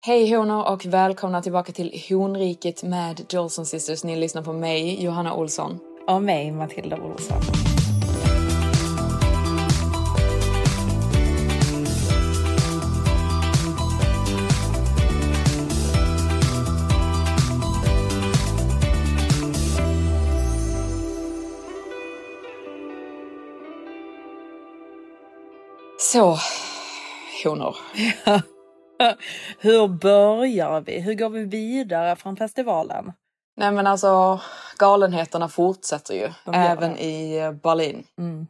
Hej honor och välkomna tillbaka till Honriket med Jolson Sisters. Ni lyssnar på mig, Johanna Olsson. Och mig, Matilda Olsson. Så, honor. Hur börjar vi? Hur går vi vidare från festivalen? Nej men alltså, galenheterna fortsätter ju. Även det. i eh, Berlin. Mm.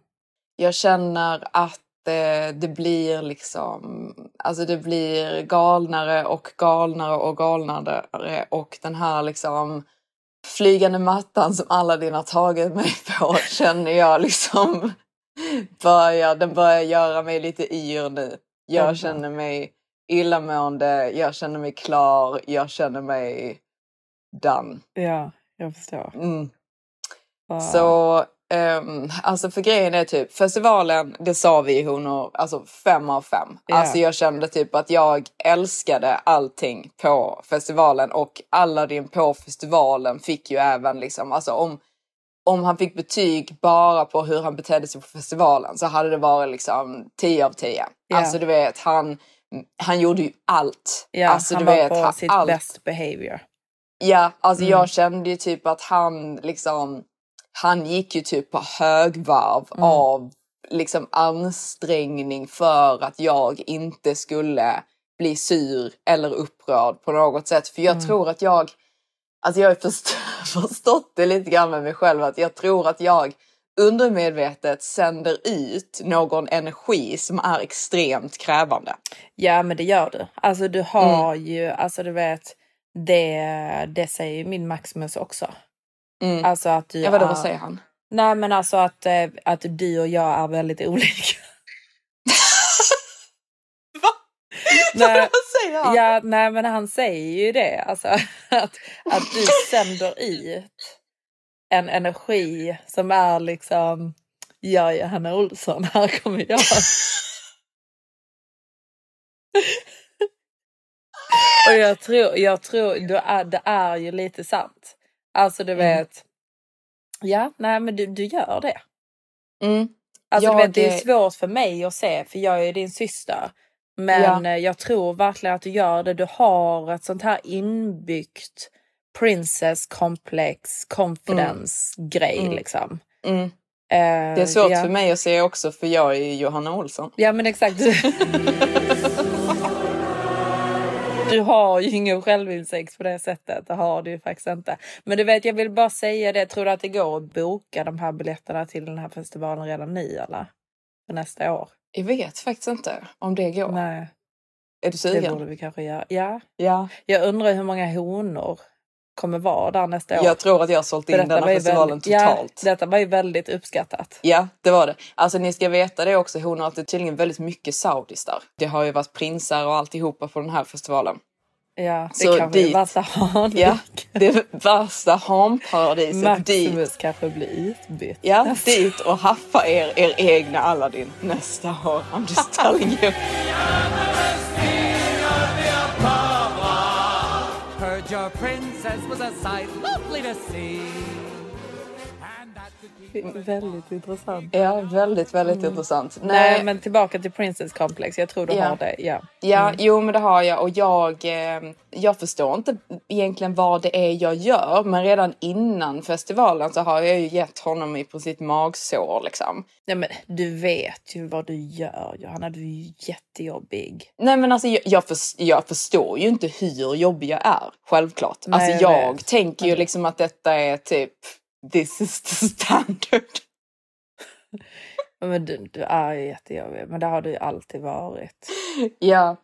Jag känner att eh, det blir liksom, alltså det blir galnare och galnare och galnare och den här liksom flygande mattan som Aladdin har tagit mig på känner jag liksom börjar, den börjar göra mig lite yr nu. Jag känner mig illamående, jag känner mig klar, jag känner mig done. Ja, jag förstår. Mm. Wow. Så ehm, alltså för grejen är typ festivalen, det sa vi honor, alltså fem av fem. Ja. Alltså jag kände typ att jag älskade allting på festivalen och Aladdin på festivalen fick ju även liksom, alltså om, om han fick betyg bara på hur han betedde sig på festivalen så hade det varit liksom 10 av 10. Ja. Alltså du vet, han, han gjorde ju allt. ja, alltså, han var vet, på han- sitt allt. best behavior. Ja, alltså Mm. jag kände ju typ att han liksom, han gick ju typ på högvarv Mm. av liksom ansträngning för att jag inte skulle bli sur eller upprörd på något sätt. För jag Mm. tror att jag, alltså jag har först, förstått det lite grann med mig själv att jag tror att jag undermedvetet sänder ut någon energi som är extremt krävande. Ja, men det gör du. Alltså du har Mm. ju, alltså du vet, det, det säger ju min Maximus också. Mm. Alltså att du Ja, vadå, är... vad säger han? Nej, men alltså att, eh, att du och jag är väldigt olika. Nej, vad säger han? ja, nej, men han säger ju det. Alltså att, att du sänder ut en energi som är liksom, jag är Hanna Olsson, här kommer jag. Och jag tror, jag tror det, är, det är ju lite sant. Alltså du Mm. vet, ja, nej men du, du gör det. Mm. Alltså Jag vet, det är är- svårt för mig att se för jag är din syster. Men eh, jag tror verkligen att du gör det. Du har ett sånt här inbyggt princess complex confidence grej Mm. liksom. Mm. Eh, Det är svårt ja. för mig att se också för jag är Johanna Olsson. Ja men exakt. Du har ju ingen självinsikt på det sättet. Det har du ju faktiskt inte. Men du vet, jag vill bara säga det. Tror du att det går att boka de här biljetterna till den här festivalen redan nu eller? För nästa år? Jag vet faktiskt inte om det går. Nej, Är du det sugen? borde vi kanske göra. Ja. Ja. Jag undrar hur många honor kommer vara där nästa år. Jag tror att jag har sålt in detta denna festivalen väldigt- totalt. Ja, detta var ju väldigt uppskattat. Ja, det var det. Alltså ni ska veta det också det är tydligen väldigt mycket saudis där. Det har ju varit prinsar och alltihopa på den här festivalen. Ja, det Så kanske är dit- värsta han. Ja, det är värsta hanparadiset. Dit. Maximus kanske blir utbytt. Ja, dit och haffa er, er egna Aladdin nästa år. I'm just telling you. Your princess was a sight lovely to see. Väldigt intressant. Ja, väldigt, väldigt intressant. Nej, men tillbaka till Princess Complex. Jag tror du Ja. har det. Ja. Ja, jo men det har jag och jag, eh, jag förstår inte egentligen vad det är jag gör men redan innan festivalen så har jag ju gett honom i princip magsår liksom. Nej, men du vet ju vad du gör Johanna. Du är ju jättejobbig. Nej men alltså jag, jag, förs- jag förstår ju inte hur jobbig jag är, självklart. Nej, alltså jag jag tänker ju liksom att detta är typ this is the standard. Men du, du är ju jättejobbig. Men det har du ju alltid varit. Ja,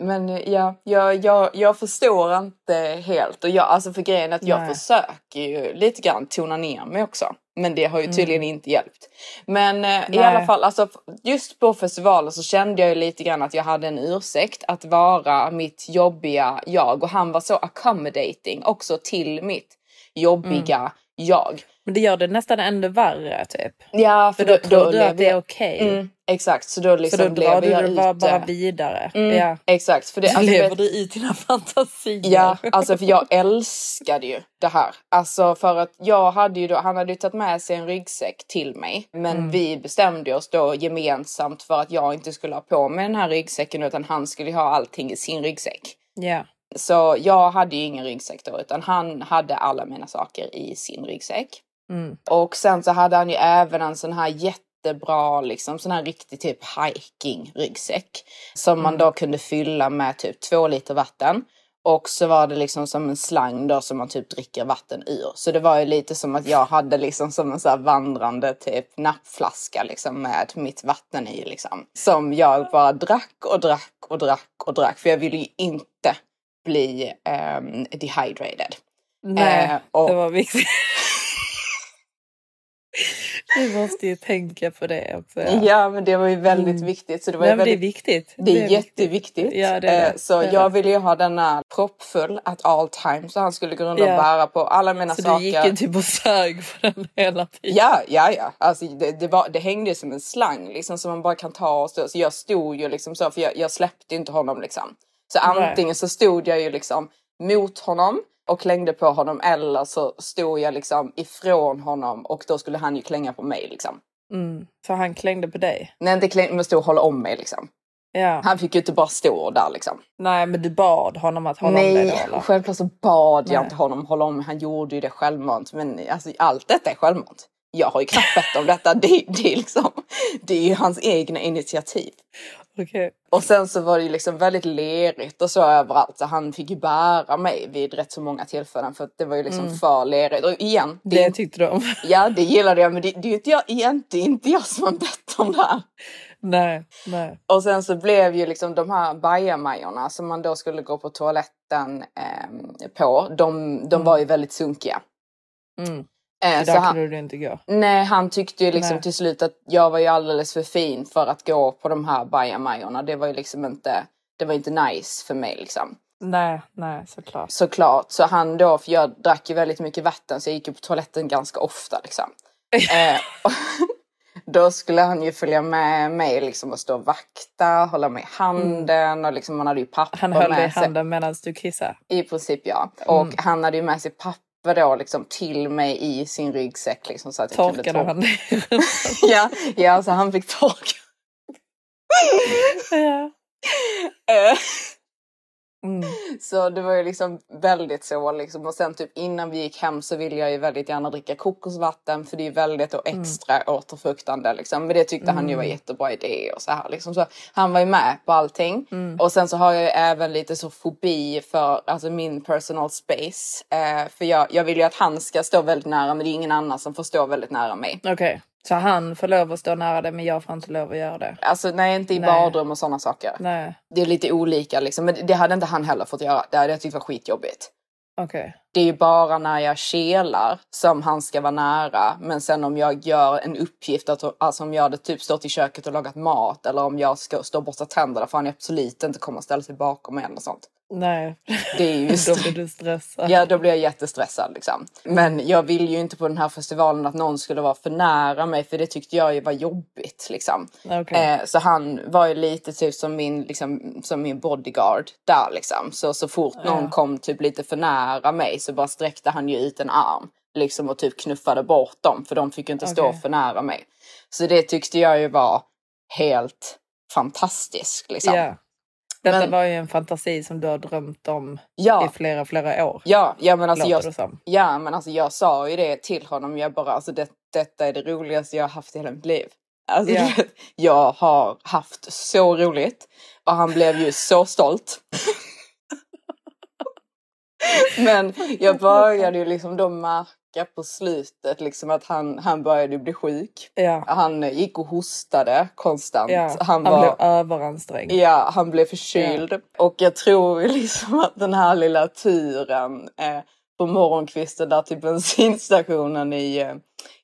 men ja, jag, jag, jag förstår inte helt. Och jag, alltså för grejen är att jag Nej. försöker ju lite grann tona ner mig också. Men det har ju tydligen inte hjälpt. Men eh, i Mm. Alla fall, alltså, just på festivalen så kände jag ju lite grann att jag hade en ursäkt att vara mitt jobbiga jag. Och han var så accommodating också till mitt jobbiga Mm. Jag. Men det gör det nästan ännu värre typ. Ja, För då, tror du att det är okej. Mm, exakt, så då liksom För då drar du det bara, bara vidare. Mm, Ja. Exakt, för det, Så alltså, lever du i dina fantasier. Ja, alltså för jag älskade ju det här. Alltså för att jag hade ju då, han hade ju tagit med sig en ryggsäck till mig. Men Mm. vi bestämde oss då gemensamt för att jag inte skulle ha på mig den här ryggsäcken utan han skulle ha allting i sin ryggsäck. ja. Så jag hade ju ingen ryggsäck då utan han hade alla mina saker i sin ryggsäck. Mm. Och sen så hade han ju även en sån här jättebra, liksom sån här riktig typ hiking ryggsäck. Som man då kunde fylla med typ två liter vatten. Och så var det liksom som en slang då som man typ dricker vatten ur. Så det var ju lite som att jag hade liksom som en så vandrande typ nappflaska liksom med mitt vatten i liksom. Som jag bara drack och drack och drack och drack. För jag ville ju inte bli ehm, dehydrated. Nej, Eh, och- det var viktigt. Du måste ju tänka på det också. Ja. Ja, men det var ju väldigt viktigt. Så det var Nej, men det är väldigt, viktigt. det är, viktigt. jätteviktigt. Ja, det är Eh, det. Så Det är jag det. ville ju ha denna proppfull at all times. Så han skulle gå runt och Ja. bära på alla mina Så saker. du gick ju typ och sög för den hela tiden. Ja, ja, ja. Alltså, det, det, var, det hängde som en slang liksom som man bara kan ta och stå. Så jag stod ju liksom så, för jag, jag släppte inte honom liksom. Så Nej. antingen så stod jag ju liksom mot honom och klängde på honom eller så stod jag liksom ifrån honom och då skulle han ju klänga på mig liksom. Mm. Så han klängde på dig? Nej, inte kläng, men stod och hålla om mig liksom. Ja. Han fick ju inte bara stå där liksom. Nej, men du bad honom att hålla om dig då Nej, självklart så bad jag Nej. inte honom hålla om mig. Han gjorde ju det självmant. Men alltså, allt detta är självmant. Jag har ju knappt bett om detta. Det, det, är liksom, det är ju hans egna initiativ. Okej. Och sen så var det ju liksom väldigt lerigt och så överallt. Så han fick ju bära mig vid rätt så många tillfällen. För att det var ju liksom för lerigt. Och igen, det, Mm. Det tyckte om? ja det gillade jag. Men det, det är ju inte jag, egentligen inte jag som har bett om det här. nej, nej. Och sen så blev ju liksom de här bajamajorna som man då skulle gå på toaletten eh, på, de, de var ju väldigt sunkiga. Mm. Eh, Så han, kunde du inte gå. nej, han tyckte ju liksom Nej. till slut att jag var ju alldeles för fin för att gå på de här bajamajorna. Det var ju liksom inte, det var inte nice för mig liksom. Nej, nej, såklart. Såklart. Så han då, för jag drack ju väldigt mycket vatten så jag gick ju på toaletten ganska ofta liksom. Eh, då skulle han ju följa med mig liksom och stå och vakta, hålla mig i handen och liksom man hade ju papper Han höll dig i med sig. handen medan du kissade. I princip ja. Och Mm. han hade ju med sig papper då liksom till mig i sin ryggsäck liksom så att jag kunde Torkade han? Ja, ja, så han fick torka. ja. Mm. Så det var ju liksom väldigt så liksom. Och sen typ innan vi gick hem så ville jag ju väldigt gärna dricka kokosvatten för det är väldigt och Mm. extra återfuktande liksom. Men det tyckte han ju var jättebra idé och så här liksom. Så han var ju med på allting. Mm. Och sen så har jag ju även lite så fobi för alltså min personal space. Eh, för jag, jag vill ju att han ska stå väldigt nära men det är ingen annan som får stå väldigt nära mig. Okej, så han får lov att stå nära dig men jag får inte lov att göra det? Alltså nej, inte i Nej. badrum och sådana saker. Nej, Det är lite olika liksom. Men det hade inte han heller fått göra. Det hade jag tyckt var skitjobbigt. okej. Det är ju bara när jag kelar som han ska vara nära. Men sen om jag gör en uppgift, att, alltså om jag hade typ stått i köket och lagat mat eller om jag ska stå och borsta tänderna får han absolut inte komma och ställa sig bakom mig eller sånt. Nej, Det är ju då blir du stressad. Ja, då blir jag jättestressad liksom. Men jag vill ju inte på den här festivalen att någon skulle vara för nära mig för det tyckte jag ju var jobbigt liksom. Okej. Eh, så han var ju lite typ som min, liksom, som min bodyguard där liksom. Så, så fort någon Ja. kom typ lite för nära mig så bara sträckte han ju ut en arm. liksom och typ knuffade bort dem för de fick ju inte stå Okej. för nära mig. Så det tyckte jag ju var helt fantastiskt liksom. Ja. Detta Men- var ju en fantasi som du har drömt om Ja. i flera, flera år. Ja, ja men alltså jag, ja, men alltså jag sa ju det till honom. Jag bara, alltså det, detta är det roligaste jag har haft i hela mitt liv. Alltså, vet, jag har haft så roligt och han blev ju så stolt. men jag började ju liksom då märka på slutet liksom att han, han började bli sjuk. Ja. Han gick och hostade konstant. Ja. Han Han, var, blev överansträngd. Ja, han blev förkyld. Och jag tror liksom att den här lilla turen eh, på morgonkvisten där till bensinstationen i, eh,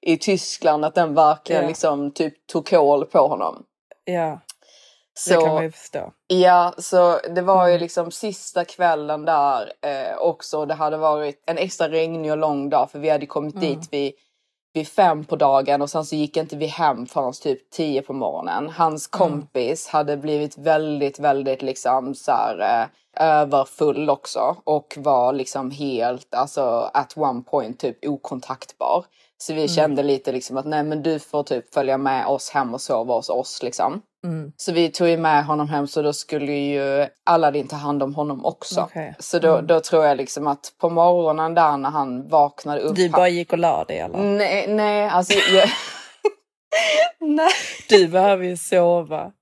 i Tyskland, att den verkligen Ja. liksom typ tog kål på honom. Ja, Så, det kan man ju förstå. Ja, så det var ju Mm. liksom sista kvällen där eh, också. Det hade varit en extra regnig och lång dag för vi hade kommit Mm. dit vid, vid fem på dagen och sen så gick inte vi hem förrän typ tio på morgonen. Hans Mm. kompis hade blivit väldigt, väldigt liksom så här eh, överfull också och var liksom helt, alltså at one point typ okontaktbar. Så Mm. vi kände lite liksom att nej men du får typ följa med oss hem och sova hos oss liksom. Mm. Så vi tog ju med honom hem så då skulle ju Aladdin ta hand om honom också. Okej. Så då, Mm. då tror jag liksom att på morgonen där när han vaknade upp. Du bara gick och la dig eller? Nej, nej alltså jag... nej. Du behöver ju sova.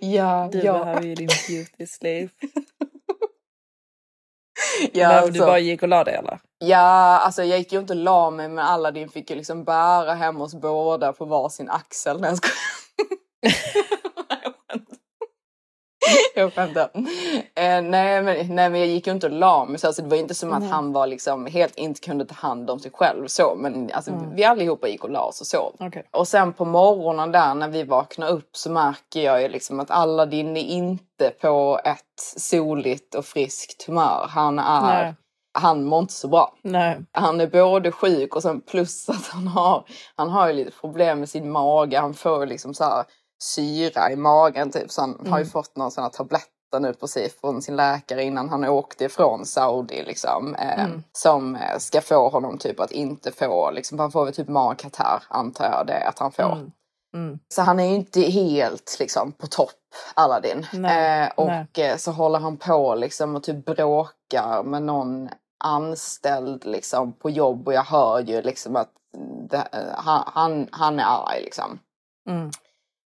Ja, Du ja, behöver ju din beauty sleep. ja, Men du alltså, bara gick och la dig eller? Ja, alltså jag gick ju inte och la mig men Aladdin fick ju liksom bära hem oss båda på varsin axel. Nej, jag. Jag skämtar. Eh, nej, men, nej men jag gick ju inte och la mig så alltså, det var ju inte som att Nej. han var liksom helt inte kunde ta hand om sig själv så men alltså Mm. vi allihopa gick och la oss och sov. Okej. Och sen på morgonen där när vi vaknar upp så märker jag ju liksom att Aladdin är inte på ett soligt och friskt humör. Han är, Nej. Han mår inte så bra. Nej. Han är både sjuk och sen plus att han har, han har ju lite problem med sin mage. Han får liksom så här syra i magen typ. Så han har ju fått några sådana tabletter nu precis från sin läkare innan han åkte ifrån Saudi liksom. Eh, Som eh, ska få honom typ att inte få, liksom, han får väl typ magkatarr antar jag det att han får. Mm. Mm. Så han är ju inte helt liksom på topp, Aladdin. Nej, Eh, och nej. eh, så håller han på liksom och typ bråkar med någon anställd liksom på jobb och jag hör ju liksom att det, han, han, han är arg liksom. Mm.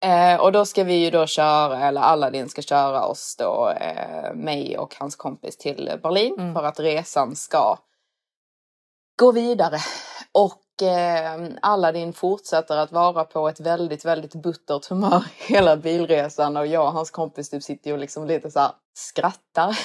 Eh, och då ska vi ju då köra, eller Aladdin ska köra oss då, eh, mig och hans kompis till Berlin Mm. för att resan ska gå vidare. Och eh, Aladdin fortsätter att vara på ett väldigt, väldigt buttert humör hela bilresan och jag och hans kompis typ sitter ju och liksom lite så här skrattar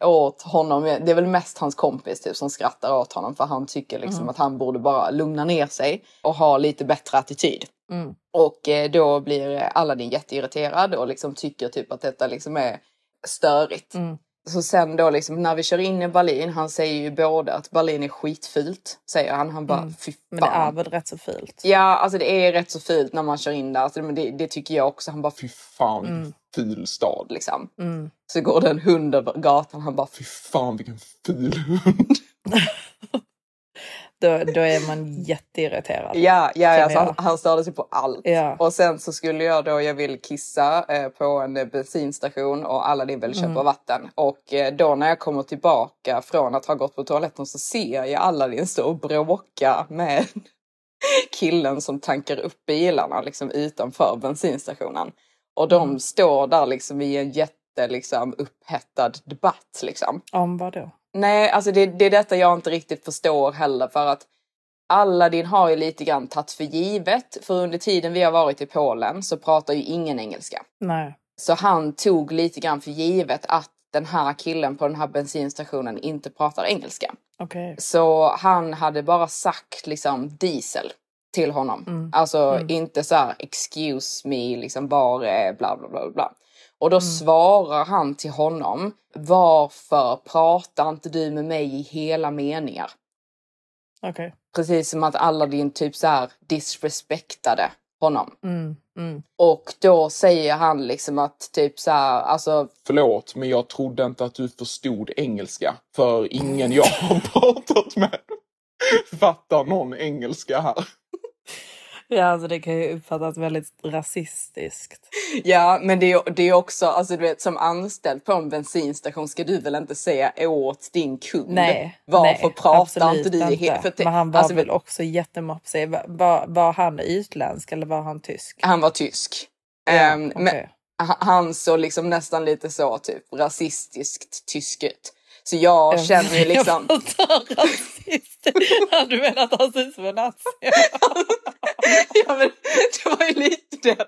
åt honom. Det är väl mest hans kompis typ som skrattar åt honom för han tycker liksom att han borde bara lugna ner sig och ha lite bättre attityd. Mm. Och eh, då blir Aladdin jätteirriterad och liksom tycker typ att detta liksom är störigt. Mm. Så sen då liksom när vi kör in i Berlin, han säger ju både att Berlin är skitfult, säger han. Han bara fy fan. Men det är väl rätt så fult? Ja, alltså det är rätt så fult när man kör in där. Alltså, men det, det tycker jag också. Han bara fy fan vilken ful stad liksom. Mm. Så går det en hund över gatan, han bara fy fan vilken ful hund. Då, då är man jätteirriterad. Ja, ja, ja alltså, han, han störde sig på allt. Ja. Och sen så skulle jag då, jag vill kissa eh, på en eh, bensinstation och Aladdin vill köpa Mm. vatten. Och eh, då när jag kommer tillbaka från att ha gått på toaletten så ser jag Aladdin stå och bråka med killen som tankar upp bilarna liksom utanför bensinstationen. Och de Mm. står där liksom i en jätte liksom upphettad debatt liksom. Om vad då? Nej, alltså det, det är detta jag inte riktigt förstår heller för att Aladdin har ju lite grann tagit för givet. För under tiden vi har varit i Polen så pratar ju ingen engelska. Nej. Så han tog lite grann för givet att den här killen på den här bensinstationen inte pratar engelska. Okej. Så han hade bara sagt liksom diesel till honom. Mm. Alltså inte så här excuse me, liksom bara bla bla bla bla. Och då svarar han till honom. Varför pratar inte du med mig i hela meningar? Okej. Precis som att Aladdin typ så här disrespektade honom. Mm. Mm. Och då säger han liksom att typ så här, alltså Förlåt, men jag trodde inte att du förstod engelska. För ingen jag har pratat med. Fattar någon engelska här? Ja, alltså det kan ju uppfattas väldigt rasistiskt. Ja, men det är, det är också, alltså du vet som anställd på en bensinstation ska du väl inte säga åt din kund Nej, varför nej, pratar inte du i he- för Men han var alltså, väl också jättemopsig. Var, var, han utländsk eller var han tysk? Han var tysk. Ja, Ehm, men okej. han- såg liksom nästan lite så typ rasistiskt tysk ut. Så jag känner ju liksom... Jag rasist. Du menar att han ser ut som en nazi? ja, men det var ju lite det.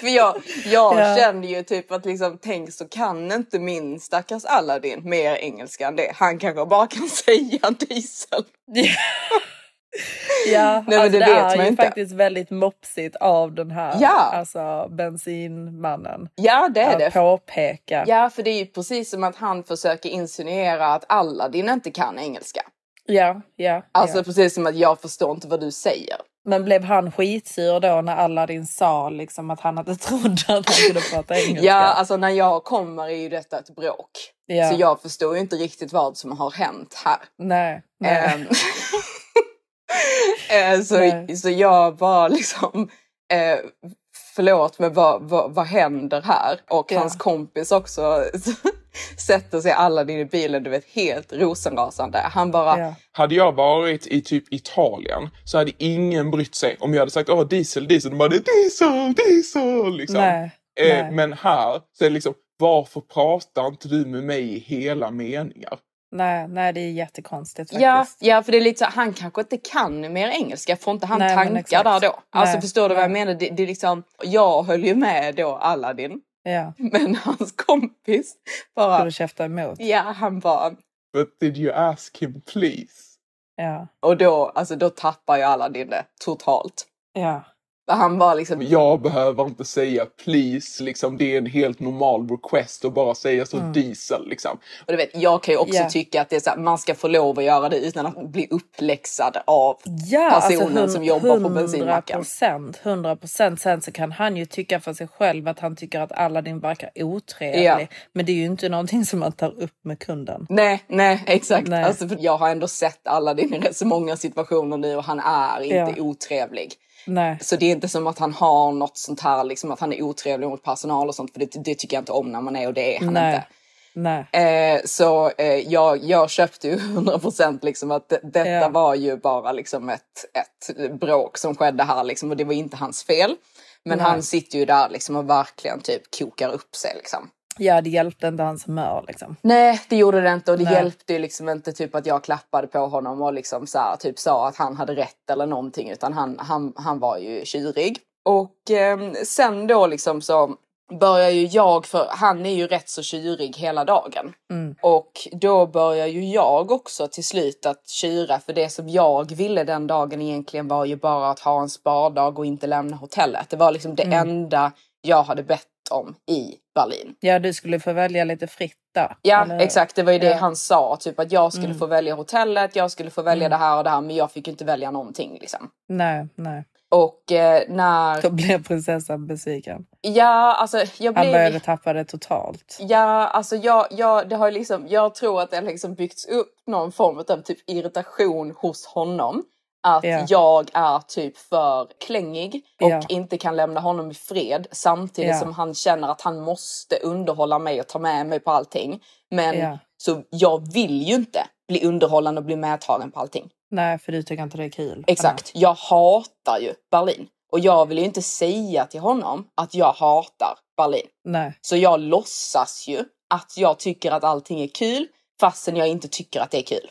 För jag, jag Ja. kände ju typ att liksom, tänk så kan inte min stackars Aladdin mer engelska än det. Han kanske bara kan säga diesel. Ja, men alltså det det, är ju inte. faktiskt väldigt mopsigt av den här Ja. alltså, bensinmannen. Ja, det är Att det. påpeka. Ja, för det är ju precis som att han försöker insinuera att Aladdin inte kan engelska. Ja, ja, Alltså ja. precis som att jag förstår inte vad du säger. Men blev han skitsur då när Aladdin sa liksom att han inte trodde att han kunde prata engelska? Ja, alltså när jag kommer är ju detta ett bråk. Ja. Så jag förstår ju inte riktigt vad som har hänt här. Nej, nej. Eh, så, Nej. så jag bara liksom, eh, förlåt men vad, vad, vad händer här? Och Ja. hans kompis också sätter sig Aladdin i bilen, du vet helt rosenrasande. Han bara, ja. Hade jag varit i typ Italien så hade ingen brytt sig om jag hade sagt åh diesel, diesel. De bara det är diesel, diesel liksom. Nej, eh, nej. Men här så är det liksom varför pratar inte du med mig i hela meningar? nej, nej, det är jättekonstigt ja, faktiskt. ja för det är lite så, han kanske inte kan mer engelska, får inte han Nej, tankar där då? Alltså Nej, förstår du vad jag menar? Det, det är liksom, jag höll ju med då Aladdin, Ja, men hans kompis bara, skulle käfta emot. ja han bara, But did you ask him please? Ja, Och då, alltså, då tappar ju Aladdin det totalt. ja. För Han var liksom, Jag behöver inte säga please, liksom det är en helt normal request att bara säga så Mm. diesel liksom. och du vet, jag kan ju också Ja. tycka att det är så här, man ska få lov att göra det utan att bli uppläxad av Ja, personen alltså, som jobbar på bensinmacken. procent, 100 procent. Sen så kan han ju tycka för sig själv att han tycker att Aladdin verkar otrevlig. Ja. Men det är ju inte någonting som man tar upp med kunden. Nej, nej, exakt. Nej. Alltså, för jag har ändå sett Aladdin i rätt så många situationer nu och han är inte otrevlig. Nej, Så det är inte som att han har något sånt här, liksom att han är otrevlig mot personal och sånt, för det, det tycker jag inte om när man är och det är han nej, inte. nej. Eh, så eh, jag, jag köpte ju 100% liksom att det, detta Ja. var ju bara liksom ett, ett bråk som skedde här liksom och det var inte hans fel. Men Nej. han sitter ju där liksom och verkligen typ kokar upp sig liksom. Ja, det hjälpte inte hans humör liksom. Nej, det gjorde det inte och det Nej. hjälpte ju liksom inte typ att jag klappade på honom och liksom så här, typ sa att han hade rätt eller någonting utan han, han, han var ju tjurig. Och eh, sen då liksom så börjar ju jag, för han är ju rätt så tjurig hela dagen. Mm. Och då börjar ju jag också till slut att tjura för det som jag ville den dagen egentligen var ju bara att ha en spardag och inte lämna hotellet. Det var liksom det Mm. enda jag hade bett om i Berlin. Ja, du skulle få välja lite fritt där. Ja eller exakt, det var ju det Ja. han sa. Typ att jag skulle Mm. få välja hotellet, jag skulle få välja Mm. det här och det här men jag fick ju inte välja någonting liksom. Nej, nej. Och eh, när... Då blev prinsessan besviken. Ja alltså jag Han blev... började tappa det totalt. Ja alltså jag, jag, det har liksom, jag tror att det har liksom byggts upp någon form av typ irritation hos honom. Att Ja. jag är typ för klängig och Ja. inte kan lämna honom i fred samtidigt Ja. som han känner att han måste underhålla mig och ta med mig på allting. Men så jag vill ju inte bli underhållande och bli medtagen på allting. Nej, för du tycker inte det är kul. Exakt, jag hatar ju Berlin. Och jag vill ju inte säga till honom att jag hatar Berlin. Nej, Så jag låtsas ju att jag tycker att allting är kul fastän jag inte tycker att det är kul.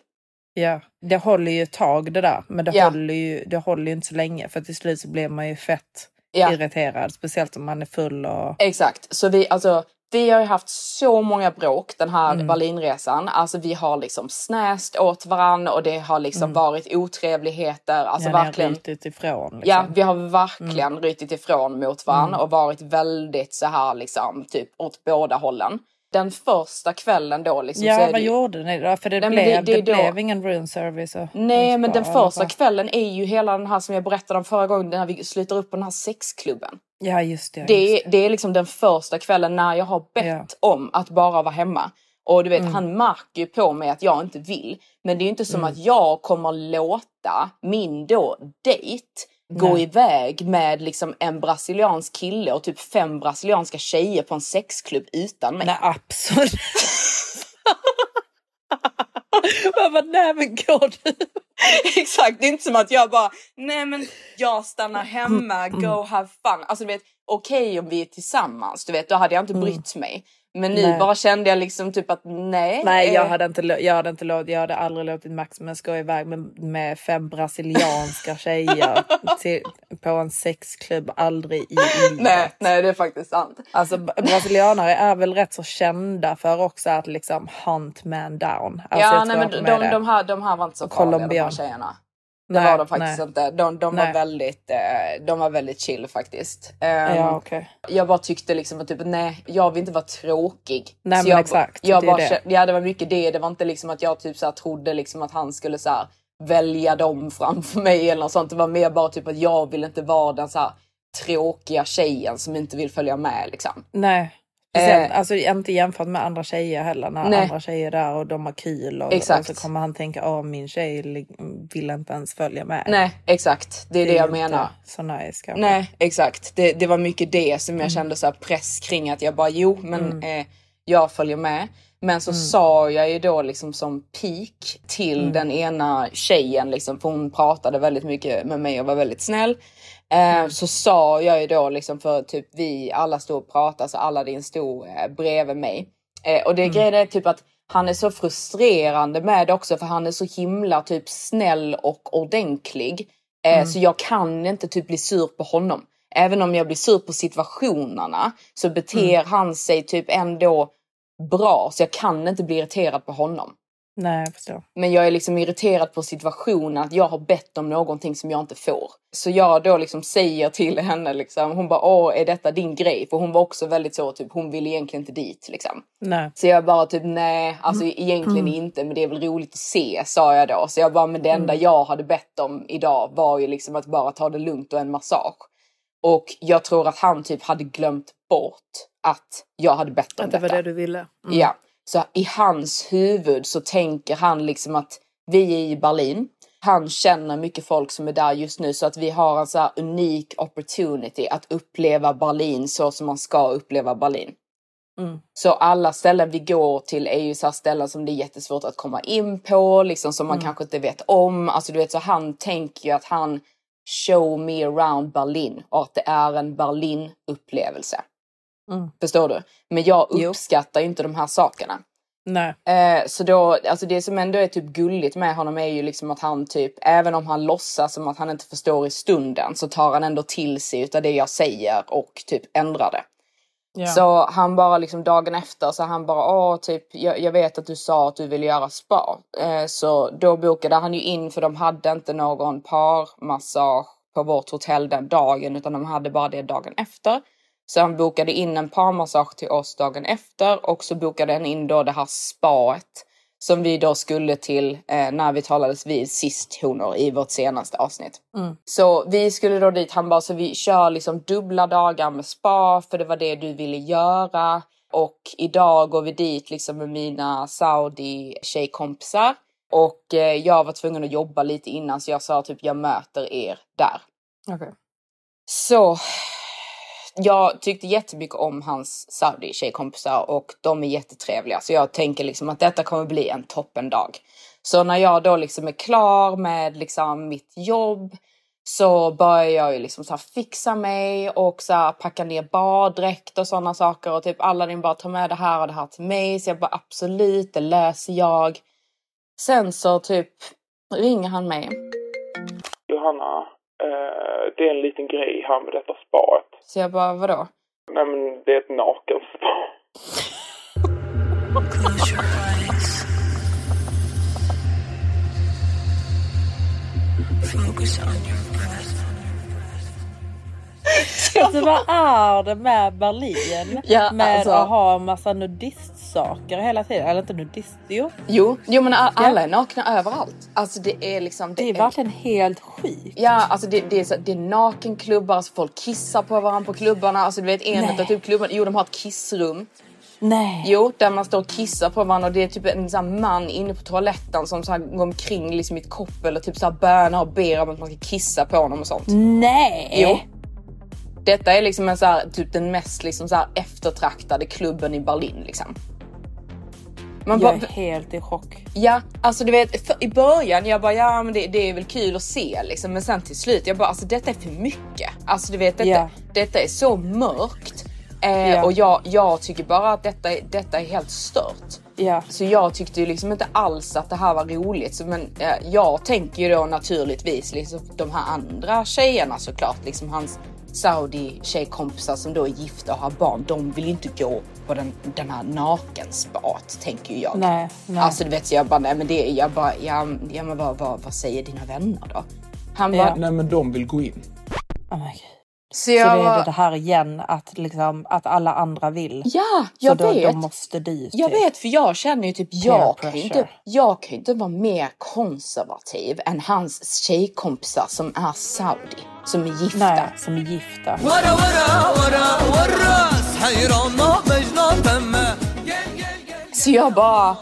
Ja. Det håller ju ett tag det där. Men det, Ja. håller, ju, det håller ju inte så länge. För till slut så blir man ju fett Ja, irriterad. Speciellt om man är full och... exakt. Så vi, alltså, vi har ju haft så många bråk den här Mm. Berlinresan. Alltså vi har liksom snäst åt varandra och det har liksom Mm. varit otrevligheter. Alltså ja, verkligen. rytit ifrån. Liksom. Ja, vi har verkligen Mm. rytit ifrån mot varandra och varit väldigt så här liksom typ åt båda hållen. Den första kvällen då liksom Ja, vad det, gjorde ni då? För det, Nej, blev, det- det, det då- blev ingen room service. Och, Nej, men den första kvällen är ju hela den här som jag berättade om förra gången, när vi slutar upp på den här sexklubben. Ja, just det. Det just är, det är liksom den första kvällen när jag har bett Ja. om att bara vara hemma. Och du vet, han märker ju på mig att jag inte vill. Men det är ju inte som att jag kommer låta min då dejt gå Nej. iväg med liksom en brasiliansk kille och typ fem brasilianska tjejer på en sexklubb utan mig. Nej absolut. Man bara, nej men går du? Exakt, det är inte som att jag bara, nej men jag stannar hemma, go have fun. Alltså du vet, okej om vi är tillsammans, du vet, då hade jag inte brytt mig. Men nu bara kände jag liksom typ att nej. Nej jag eh, hade inte, jag hade inte låtit, jag hade aldrig låtit Maximus gå iväg med, med fem brasilianska tjejer till, på en sexklubb, aldrig i livet. Nej, nej det är faktiskt sant. Alltså brasilianare är väl rätt så kända för också att liksom hunt man down. Alltså, ja, nej, men de, det. de, här, de här var inte så farliga de här tjejerna. Det Nej, var de faktiskt nej. inte. De, de var väldigt, eh, de var väldigt chill faktiskt. Ehm, Ja okej. Jag bara tyckte liksom att typ, nej, jag vill inte vara tråkig. Nej, Så jag, exakt, Jag det bara, det. Ja det var mycket det. Det var inte liksom att jag typ så här, trodde liksom att han skulle så här, välja dem framför mig eller något sånt. Det var mer bara typ att jag vill inte vara den så här, tråkiga tjejen som inte vill följa med liksom. Nej. Speciellt, Eh. alltså inte jämfört med andra tjejer heller. När Nej. andra tjejer är där och de har kul och, och så kommer han tänka åh min tjej vill inte ens följa med. Nej exakt, det är det, är jag menar. Så nice kanske. Nej exakt, det, det var mycket det som Mm. jag kände så press kring att jag bara jo men eh, jag följer med. Men så sa jag ju då liksom som peak till Mm. den ena tjejen liksom för hon pratade väldigt mycket med mig och var väldigt snäll. Eh. Så sa jag ju då liksom för typ vi alla stod och pratade så Aladdin stod eh, bredvid mig. Eh, och det Mm. grejen är typ att han är så frustrerande med det också för han är så himla typ snäll och ordentlig. Mm. Så jag kan inte typ bli sur på honom. Även om jag blir sur på situationerna så beter Mm. han sig typ ändå bra så jag kan inte bli irriterad på honom. Nej jag förstår. Men jag är liksom irriterad på situationen att jag har bett om någonting som jag inte får. Så jag då liksom säger till henne liksom, hon bara åh är detta din grej? För hon var också väldigt så typ, hon ville egentligen inte dit liksom. Nej. Så jag bara typ nej, alltså egentligen inte men det är väl roligt att se sa jag då. Så jag bara men det enda jag hade bett om idag var ju liksom att bara ta det lugnt och en massage. Och jag tror att han typ hade glömt bort att jag hade bett om Att det var detta. det du ville. Mm. Ja, så i hans huvud så tänker han liksom att vi är i Berlin. Han känner mycket folk som är där just nu så att vi har en så här unik opportunity att uppleva Berlin så som man ska uppleva Berlin. Mm. Så alla ställen vi går till är ju så ställen som det är jättesvårt att komma in på, liksom som man kanske inte vet om. Alltså du vet så han tänker ju att han show me around Berlin och att det är en Berlin upplevelse. Mm. Förstår du? Men jag Jo. uppskattar ju inte de här sakerna. Nej. Eh, så då, alltså det som ändå är typ gulligt med honom är ju liksom att han typ, även om han låtsas som att han inte förstår i stunden så tar han ändå till sig utav det jag säger och typ ändrar det. Ja. Så han bara liksom dagen efter så han bara åh typ jag, jag vet att du sa att du ville göra spa. Eh, så då bokade han ju in för de hade inte någon parmassage på vårt hotell den dagen utan de hade bara det dagen efter. Så han bokade in en parmassage till oss dagen efter och så bokade han in då det här spaet som vi då skulle till eh, när vi talades vid sist honor i vårt senaste avsnitt. Så vi skulle då dit, han bara så vi kör liksom dubbla dagar med spa för det var det du ville göra. Och idag går vi dit liksom med mina saudi tjejkompisar. Och eh, jag var tvungen att jobba lite innan så jag sa typ jag möter er där. Okej. Så jag tyckte jättemycket om hans saudi tjejkompisar och de är jättetrevliga. Så jag tänker liksom att detta kommer bli en toppendag. Så när jag då liksom är klar med liksom mitt jobb så börjar jag ju liksom så här fixa mig och så här packa ner baddräkt och sådana saker och typ Aladdin bara ta med det här och det här till mig. Så jag bara absolut, det löser jag. Sen så typ ringer han mig. Johanna, eh, det är en liten grej här med detta spaet. Så jag bara vadå? Nej men det är ett eyes. Focus on your breath. Alltså vad är det med Berlin? Ja, med alltså- att ha massa nudistsaker hela tiden. Eller inte nudist, jo. Jo, jo men alla är nakna överallt. Alltså det är liksom... Det är verkligen helt sjukt. Ja, alltså det, det, är så, det är nakenklubbar, alltså folk kissar på varandra på klubbarna. Alltså du vet en av typ klubbarna, jo de har ett kissrum. Nej. Jo, där man står och kissar på varandra och det är typ en sån man inne på toaletten som så här går omkring liksom i ett koppel och typ så här bönar och ber om att man ska kissa på honom och sånt. Nej! Jo. Detta är liksom en så här, typ den mest liksom så här eftertraktade klubben i Berlin liksom. Man Jag bara, är helt i chock. ja, alltså du vet för, i början jag bara ja men det, det är väl kul att se liksom men sen till slut jag bara alltså detta är för mycket. Alltså du vet detta, Ja. detta är så mörkt. Eh, Ja. Och jag, jag tycker bara att detta, detta är helt stört. Ja. Så jag tyckte ju liksom inte alls att det här var roligt. Så, men eh, jag tänker ju då naturligtvis liksom de här andra tjejerna såklart. Liksom hans Saudi tjejkompisar som då är gifta och har barn. De vill inte gå på den, den här nakenspat tänker jag. Nej, nej. Alltså du vet jag bara nej men det är jag bara ja, ja men vad, vad, vad säger dina vänner då? Han Ja. bara Nej men de vill gå in. Oh my God. Så, jag... så det är det här igen, att, liksom, att alla andra vill. Ja, jag så vet. Då, de måste dit. Jag typ vet, för jag känner ju typ, jag kan, inte, jag kan inte vara mer konservativ än hans tjejkompisar som är saudi, som är gifta. Nej, som är gifta. Så jag bara...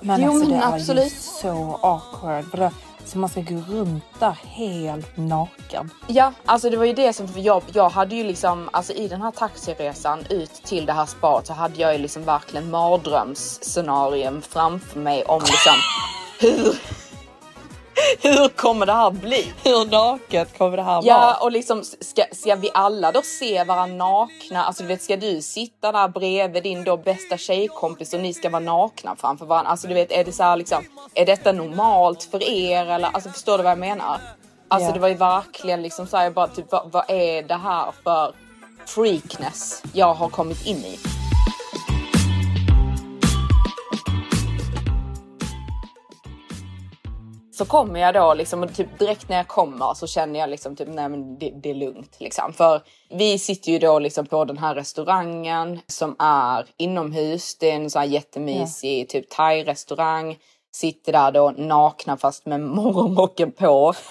Men jo, alltså, men det absolut. var ju så awkward. Så man ska gå runt där helt naken. ja alltså det var ju det som, för jag, jag hade ju liksom, alltså i den här taxiresan ut till det här spat så hade jag ju liksom verkligen mardrömsscenarium framför mig om liksom hur, hur kommer det här bli? Hur naket kommer det här Ja vara? och liksom ska, ska vi alla då se varandra nakna? Alltså du vet ska du sitta där bredvid din då bästa tjejkompis och ni ska vara nakna framför varandra? Alltså du vet är det så här liksom, är detta normalt för er eller alltså förstår du vad jag menar? Alltså Ja. det var ju verkligen liksom så här, jag bara typ vad, vad är det här för freakness jag har kommit in i? Så kommer jag då liksom och typ direkt när jag kommer så känner jag liksom typ nej men det, det är lugnt liksom. För vi sitter ju då liksom på den här restaurangen som är inomhus. Det är en sån här jättemysig typ thai-restaurang. Sitter där då nakna fast med morgonrocken på.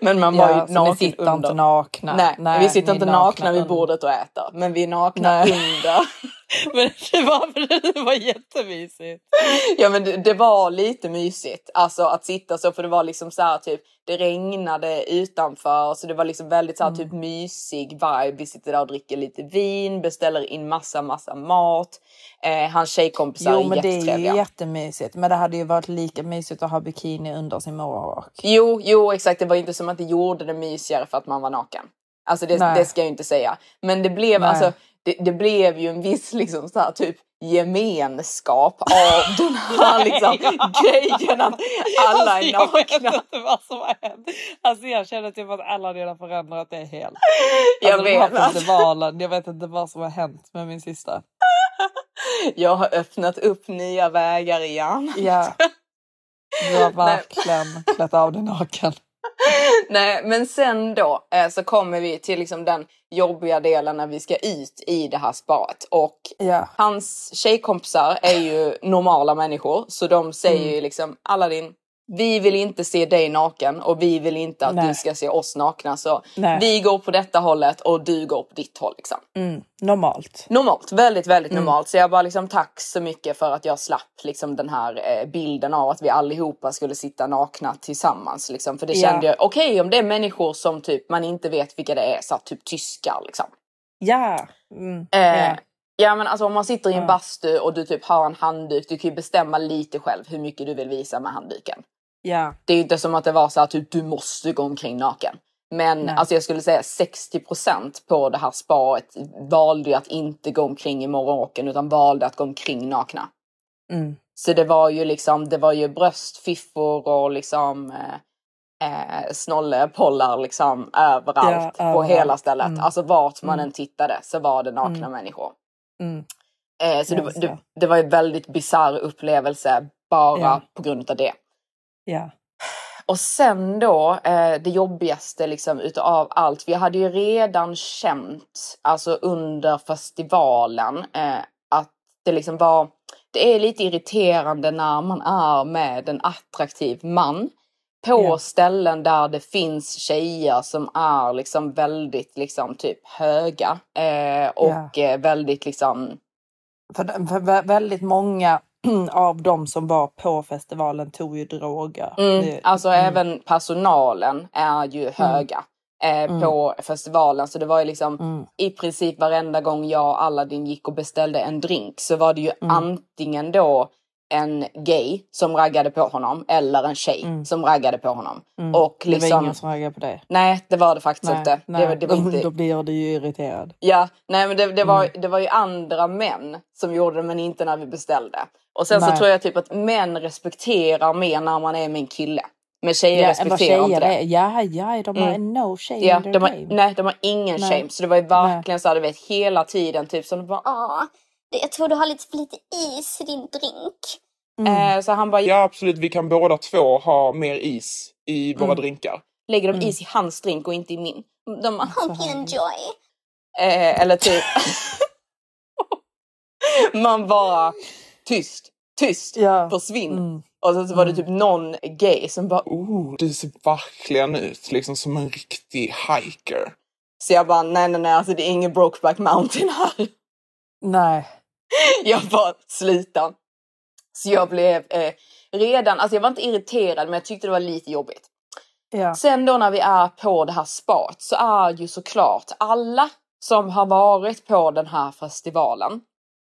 Men man var Ja, ju naken ni sitter under. inte nakna. Nej, vi sitter inte är nakna vid bordet och äter. Men vi är nakna Nej. under. Men det var, det var jättemysigt. Ja men det, det var lite mysigt. Alltså att sitta så för det var liksom så här typ det regnade utanför så det var liksom väldigt så här Mm. typ mysig vibe. Vi sitter där och dricker lite vin, beställer in massa massa mat. Eh, hans tjejkompisar Jo är men det är jättetrevliga. ju jättemysigt. Men det hade ju varit lika mysigt att ha bikini under sin morgonrock. Jo, jo exakt. Det var ju inte som att det gjorde det mysigare för att man var naken. Alltså det, det ska jag ju inte säga. Men det blev Nej. alltså det, det blev ju en viss liksom så här typ gemenskap av den här liksom grejen att alla är Alltså, Jag vet nakna. inte vad som har hänt. Alltså jag känner typ att alla redan förändrat det helt. Jag Alltså här vet. Alltså, festivalen, jag vet inte vad som har hänt med min syster. jag har öppnat upp nya vägar igen. Ja. Du har verkligen klätt av dig naken. Nej, men sen då eh, så kommer vi till liksom den jobbiga delen när vi ska ut i det här spat och Ja. hans tjejkompisar är ju normala människor så de säger Mm. ju liksom Aladdin vi vill inte se dig naken och vi vill inte att Nej. du ska se oss nakna så Nej. vi går på detta hållet och du går på ditt håll liksom. Mm, normalt. Normalt, väldigt väldigt Mm. normalt. Så jag bara liksom tack så mycket för att jag slapp liksom den här eh, bilden av att vi allihopa skulle sitta nakna tillsammans. Liksom. För det Ja. kände jag, okej om det är människor som typ man inte vet vilka det är, så typ tyskar liksom. Ja. Mm. Eh, ja. Ja men alltså om man sitter i en Ja. bastu och du typ har en handduk, du kan ju bestämma lite själv hur mycket du vill visa med handduken. ja. Det är ju inte som att det var så att typ, du måste gå omkring naken. Men Nej. alltså jag skulle säga 60% på det här spaet valde att inte gå omkring i morgonrocken utan valde att gå omkring nakna. Mm. Så det var ju liksom, det var ju bröst, fiffor och liksom eh, eh, snollepollar liksom överallt Ja, på överallt. hela stället. Mm. Alltså vart man Mm. än tittade så var det nakna Mm. människor. Mm. Eh, så det, det, det. var en väldigt bisarr upplevelse bara Ja. på grund av det. Ja. Och sen då eh, det jobbigaste liksom utav allt. Vi hade ju redan känt alltså under festivalen eh, att det liksom var. Det är lite irriterande när man är med en attraktiv man på Ja. ställen där det finns tjejer som är liksom väldigt liksom typ höga eh, och eh, väldigt liksom För, för vä- väldigt många av de som var på festivalen tog ju droger. Mm, Det- alltså mm. även personalen är ju höga eh, på festivalen. Så det var ju liksom Mm. i princip varenda gång jag och Aladdin gick och beställde en drink så var det ju Mm. antingen då en gay som raggade på honom eller en tjej Mm. som raggade på honom. Mm. Och Det var liksom, ingen som raggade på det. nej det var det faktiskt Nej, inte. nej. Det, det var inte då blir du ju irriterad. Ja, nej men det, det, var, Mm. det var ju andra män som gjorde det men inte när vi beställde. Och sen så Nej. tror jag typ att män respekterar mer när man är med en kille. Men tjejer Ja, respekterar inte tjejer det. är. Ja, ja, de har Mm. no shame Ja, in their de har, nej, de har ingen Nej. shame. Så det var ju verkligen så här, du vet, hela tiden typ som det bara, Ja, det- jag tror du har lite för lite is i din drink. Mm. eh, så han bara, Ja absolut, vi kan båda två ha mer is i våra Mm. drinkar. lägger de Mm. is i hans drink och inte i min? De bara, Hope you enjoy. eh, eller typ. Man bara, tyst, tyst, Ja. försvinn. Mm. Och sen så var det Mm. typ någon gay som bara, Oh, du ser verkligen ut liksom som en riktig hiker. Så jag bara, nej nej nej, alltså det är ingen Brokeback Mountain här. Nej. Jag bara, sluta. Så jag blev eh, redan, alltså jag var inte irriterad men jag tyckte det var lite jobbigt. Ja. Sen då när vi är på det här spat så är ju såklart alla som har varit på den här festivalen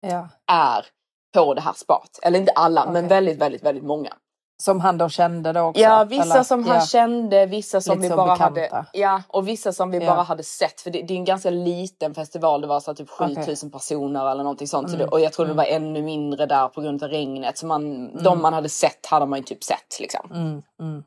ja. är på det här spat. Eller inte alla, men Okej. väldigt, väldigt, väldigt många. Som han då kände då också? Ja, vissa eller? som ja. han kände, vissa som Lite vi så bara bekanta. hade. Ja, och vissa som vi Ja. bara hade sett. För det, det är en ganska liten festival. Det var så typ 7000 personer eller någonting sånt. Så Mm. det, och jag tror det Mm. var ännu mindre där på grund av regnet. Så man, de man hade sett hade man ju typ sett liksom. Mm, mm.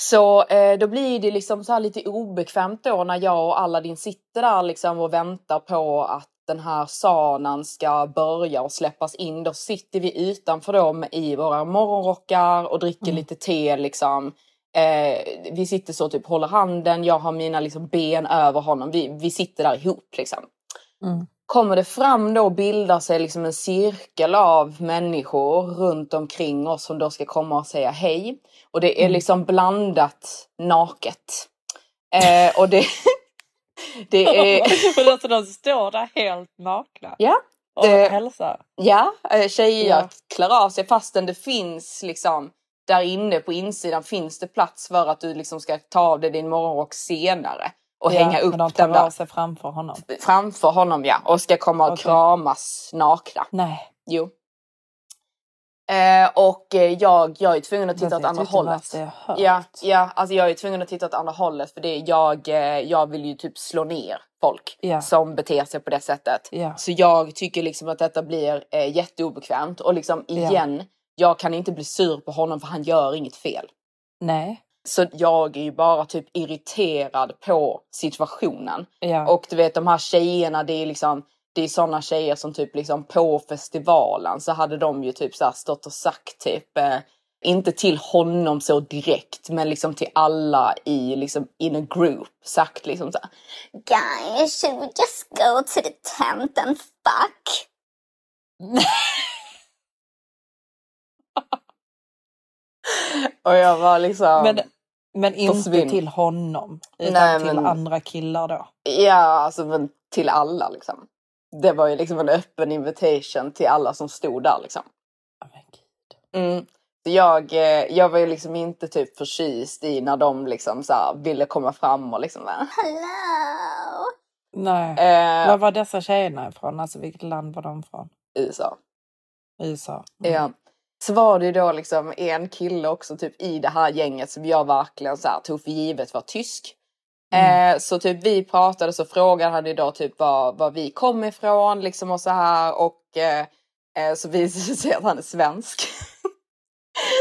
Så eh, då blir det liksom så här lite obekvämt då när jag och Aladdin sitter där liksom och väntar på att den här sanan ska börja och släppas in. Då sitter vi utanför dem i våra morgonrockar och dricker Mm. lite te liksom. Eh, vi sitter så typ håller handen, jag har mina liksom ben över honom. Vi, vi sitter där ihop liksom. Mm. Kommer det fram då och bildar sig liksom en cirkel av människor runt omkring oss som då ska komma och säga hej. Och det är Mm. liksom blandat naket. Eh, och det, det är... Men låter de stå där helt nakna Ja, och det- hälsa? Ja, eh, tjejer Ja. klär av sig fastän det finns liksom där inne på insidan finns det plats för att du liksom ska ta av dig din morgonrock senare och Ja, hänga upp men de tar den där av sig framför honom. framför honom ja och ska komma och Okej. kramas nakna. Nej. Jo. Eh, och eh, jag, jag är tvungen att titta Det åt andra hållet. jag. Ja, ja, alltså jag är tvungen att titta åt andra hållet för det är jag, eh, jag vill ju typ slå ner folk Ja. som beter sig på det sättet. Ja. Så jag tycker liksom att detta blir eh, jätteobekvämt och liksom igen, jag kan inte bli sur på honom för han gör inget fel. Nej. Så jag är ju bara typ irriterad på situationen. Och du vet de här tjejerna, det är liksom det är sådana tjejer som typ liksom på festivalen så hade de ju typ så här stått och sagt typ eh, inte till honom så direkt men liksom till alla i liksom in a group sagt liksom så här, Guys, should we just go to the tent and fuck? Och jag var liksom Men, men inte Försvinn. till honom. Utan Nej, till men- andra killar då. Ja, alltså men till alla liksom. Det var ju liksom en öppen invitation till alla som stod där liksom. Mm. Så jag, eh, jag var ju liksom inte typ förtjust i när de liksom så ville komma fram och liksom bara, Hello. Nej. eh, Var var dessa tjejerna ifrån? Alltså vilket land var de från? USA. USA. Mm. Ja. Så var det då liksom en kille också typ i det här gänget som jag verkligen så här tog för givet var tysk. Mm. Eh, så typ vi pratade så frågade han då typ var, var vi kom ifrån liksom och så här och eh, eh, så visade det sig att han är svensk.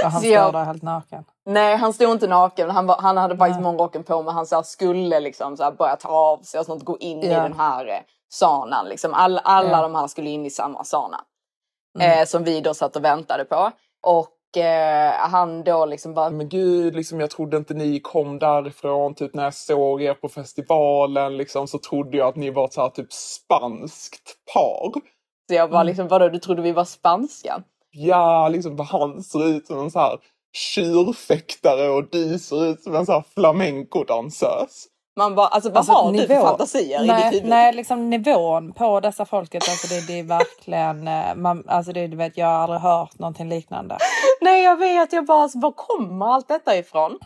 Och han Så står där helt naken. Nej han stod inte naken, han, var, han hade faktiskt morgonrocken på men han så här, skulle liksom så här, börja ta av sig och sånt, gå in i Ja. den här eh, saunan. Liksom. All, alla Ja. de här skulle in i samma sauna. Mm. Eh, som vi då satt och väntade på. Och eh, han då liksom bara, Men gud, liksom, jag trodde inte ni kom därifrån. Typ när jag såg er på festivalen liksom, så trodde jag att ni var ett så här, typ spanskt par. så jag bara Mm. liksom, vadå du trodde vi var spanska? Ja, liksom han ser ut som en så här tjurfäktare och du ser ut som en sån här flamencodansös. Man bara, alltså vad Alltså, har du för nivå- fantasier i ditt nej, huvud? nej, liksom nivån på dessa folket, alltså det, det är verkligen, eh, man, alltså det, du vet, jag har aldrig hört någonting liknande. Nej jag vet, jag bara, alltså, var kommer allt detta ifrån?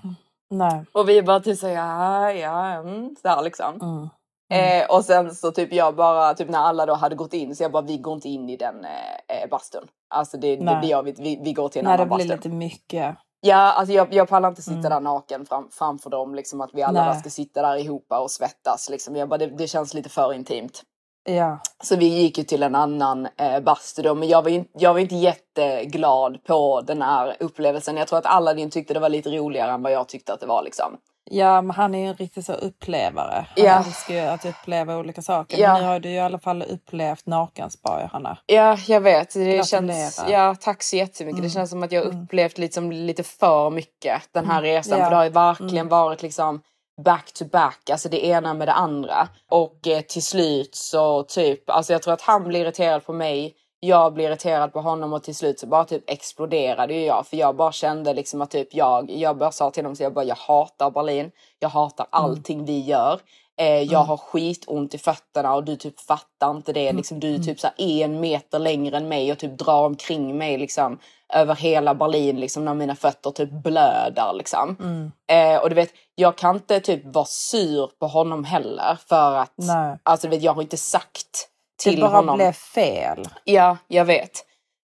Nej. Och vi bara typ såhär, ja, ja, mm, så här liksom. Mm. Eh, och sen så typ jag bara, typ när alla då hade gått in, så jag bara, vi går inte in i den eh, eh, bastun. Alltså det, det, Nej. det gör vi vi, vi går till en Nej, det annan blir bastu. lite mycket. Ja, alltså jag, jag pallar inte sitta Mm. där naken fram, framför dem, liksom att vi alla Nej. ska sitta där ihop och svettas. Liksom. Jag bara, det, det känns lite för intimt. Ja. Så vi gick ju till en annan eh, bastu då, men jag var, inte, jag var inte jätteglad på den här upplevelsen. Jag tror att Aladdin tyckte det var lite roligare än vad jag tyckte att det var liksom. Ja, men han är ju en riktig så upplevare. Han Ja. älskar ju att uppleva olika saker. Ja. Men nu har du ju i alla fall upplevt nakenspa, Johanna. Ja, jag vet. Det känns, ja, tack så jättemycket. Det känns som att jag har upplevt liksom lite för mycket den här resan. Ja. För det har ju verkligen varit liksom back to back, alltså det ena med det andra. Och eh, till slut så typ, alltså jag tror att han blir irriterad på mig. Jag blir irriterad på honom och till slut så bara typ exploderade ju jag. För jag bara kände liksom att typ jag, jag bara sa till honom så jag bara jag hatar Berlin. Jag hatar allting vi gör. Eh, jag har skitont i fötterna och du typ fattar inte det. Liksom, du är typ så en meter längre än mig och typ drar omkring mig liksom över hela Berlin liksom när mina fötter typ blöder liksom. Eh, och du vet, jag kan inte typ vara sur på honom heller för att Nej. alltså du vet, jag har inte sagt Det till bara honom. blev fel. Ja, jag vet.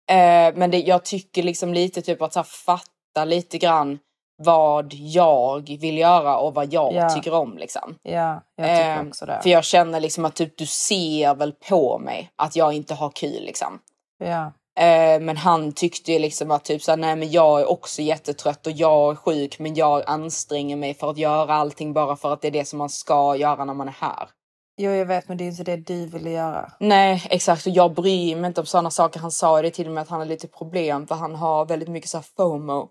Eh, men det, jag tycker liksom lite typ att så här, fatta lite grann vad jag vill göra och vad jag Ja. tycker om liksom. Ja, jag tycker Eh, också det. För jag känner liksom att typ du ser väl på mig att jag inte har kul liksom. Ja. Eh, men han tyckte ju liksom att typ såhär, nej men jag är också jättetrött och jag är sjuk men jag anstränger mig för att göra allting bara för att det är det som man ska göra när man är här. Jo, jag vet, men det är inte det du ville göra. Nej exakt och jag bryr mig inte om sådana saker. Han sa det till och med att han har lite problem för han har väldigt mycket så här FOMO.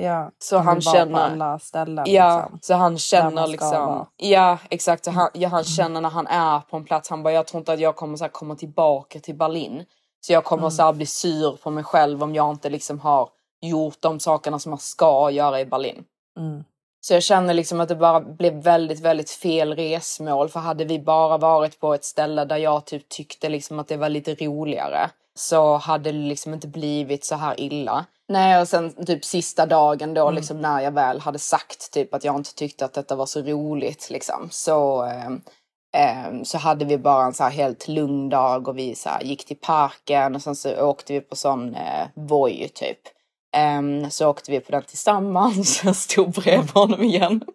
Ja, Så han han känner- ställen. Ja, Liksom. så han man känner liksom. vara. Ja, exakt. Så han, ja, han känner när han är på en plats. Han bara, jag tror inte att jag kommer så här, komma tillbaka till Berlin. Så jag kommer så här, bli sur på mig själv om jag inte liksom har gjort de sakerna som jag ska göra i Berlin. Mm. Så jag känner liksom att det bara blev väldigt, väldigt fel resmål. För hade vi bara varit på ett ställe där jag typ tyckte liksom att det var lite roligare så hade det liksom inte blivit så här illa. Nej, och sen typ sista dagen då liksom när jag väl hade sagt typ att jag inte tyckte att detta var så roligt liksom så ehm, så hade vi bara en så här helt lugn dag och vi så här gick till parken och sen så åkte vi på sån eh, Voi typ. Ehm, så åkte vi på den tillsammans. Jag stod bredvid honom igen.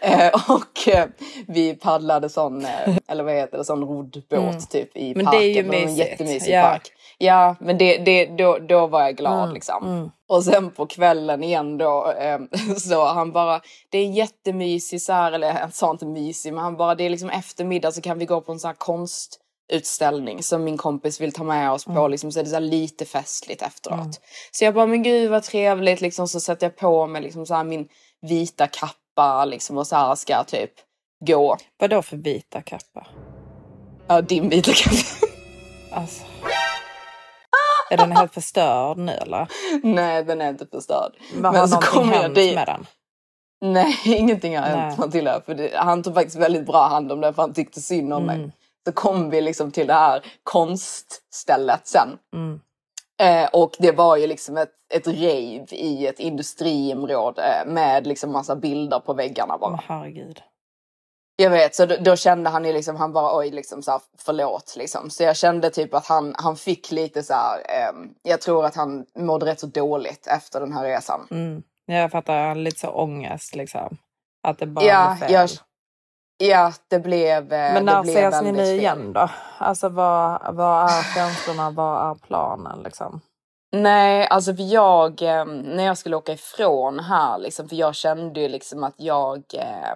Eh, och eh, vi paddlade sån, eh, eller vad heter det, sån roddbåt typ i Men det parken. är ju var en mysigt. jättemysig Ja. park. Ja, men det, det, då, då var jag glad liksom. mm. Och sen på kvällen igen då eh, så han bara, det är jättemysigt så här, eller han sa inte mysig men han bara, det är liksom eftermiddag så kan vi gå på en sån här konstutställning som min kompis vill ta med oss på liksom, så är det så lite festligt efteråt. Så jag bara, men gud vad trevligt liksom så sätter jag på mig liksom så här min vita kappa liksom och så här ska typ gå. Vadå för vita kappa? Ja, din vita kappa. Alltså. Är den helt förstörd nu eller? Nej, den är inte förstörd. Men har någonting hänt dit- med den? Nej, ingenting har hänt Matilda. För det, han tog faktiskt väldigt bra hand om det för han tyckte synd om Mm. mig. Så kom vi liksom till det här konststället sen. Mm. Eh, och det var ju liksom ett, ett rave i ett industriområde med liksom massa bilder på väggarna bara. Men herregud. Jag vet, så då, då kände han ju liksom, han bara oj liksom så här, förlåt liksom. Så jag kände typ att han, han fick lite så här, ehm, jag tror att han mådde rätt så dåligt efter den här resan. Mm. Jag fattar, lite så ångest liksom. Att det bara Ja, blev fel. jag, ja, det blev eh, Men när ses ni nu igen då? Alltså vad, vad är känslorna, vad är planen liksom? Nej, alltså för jag, eh, när jag skulle åka ifrån här liksom, för jag kände ju liksom att jag, eh,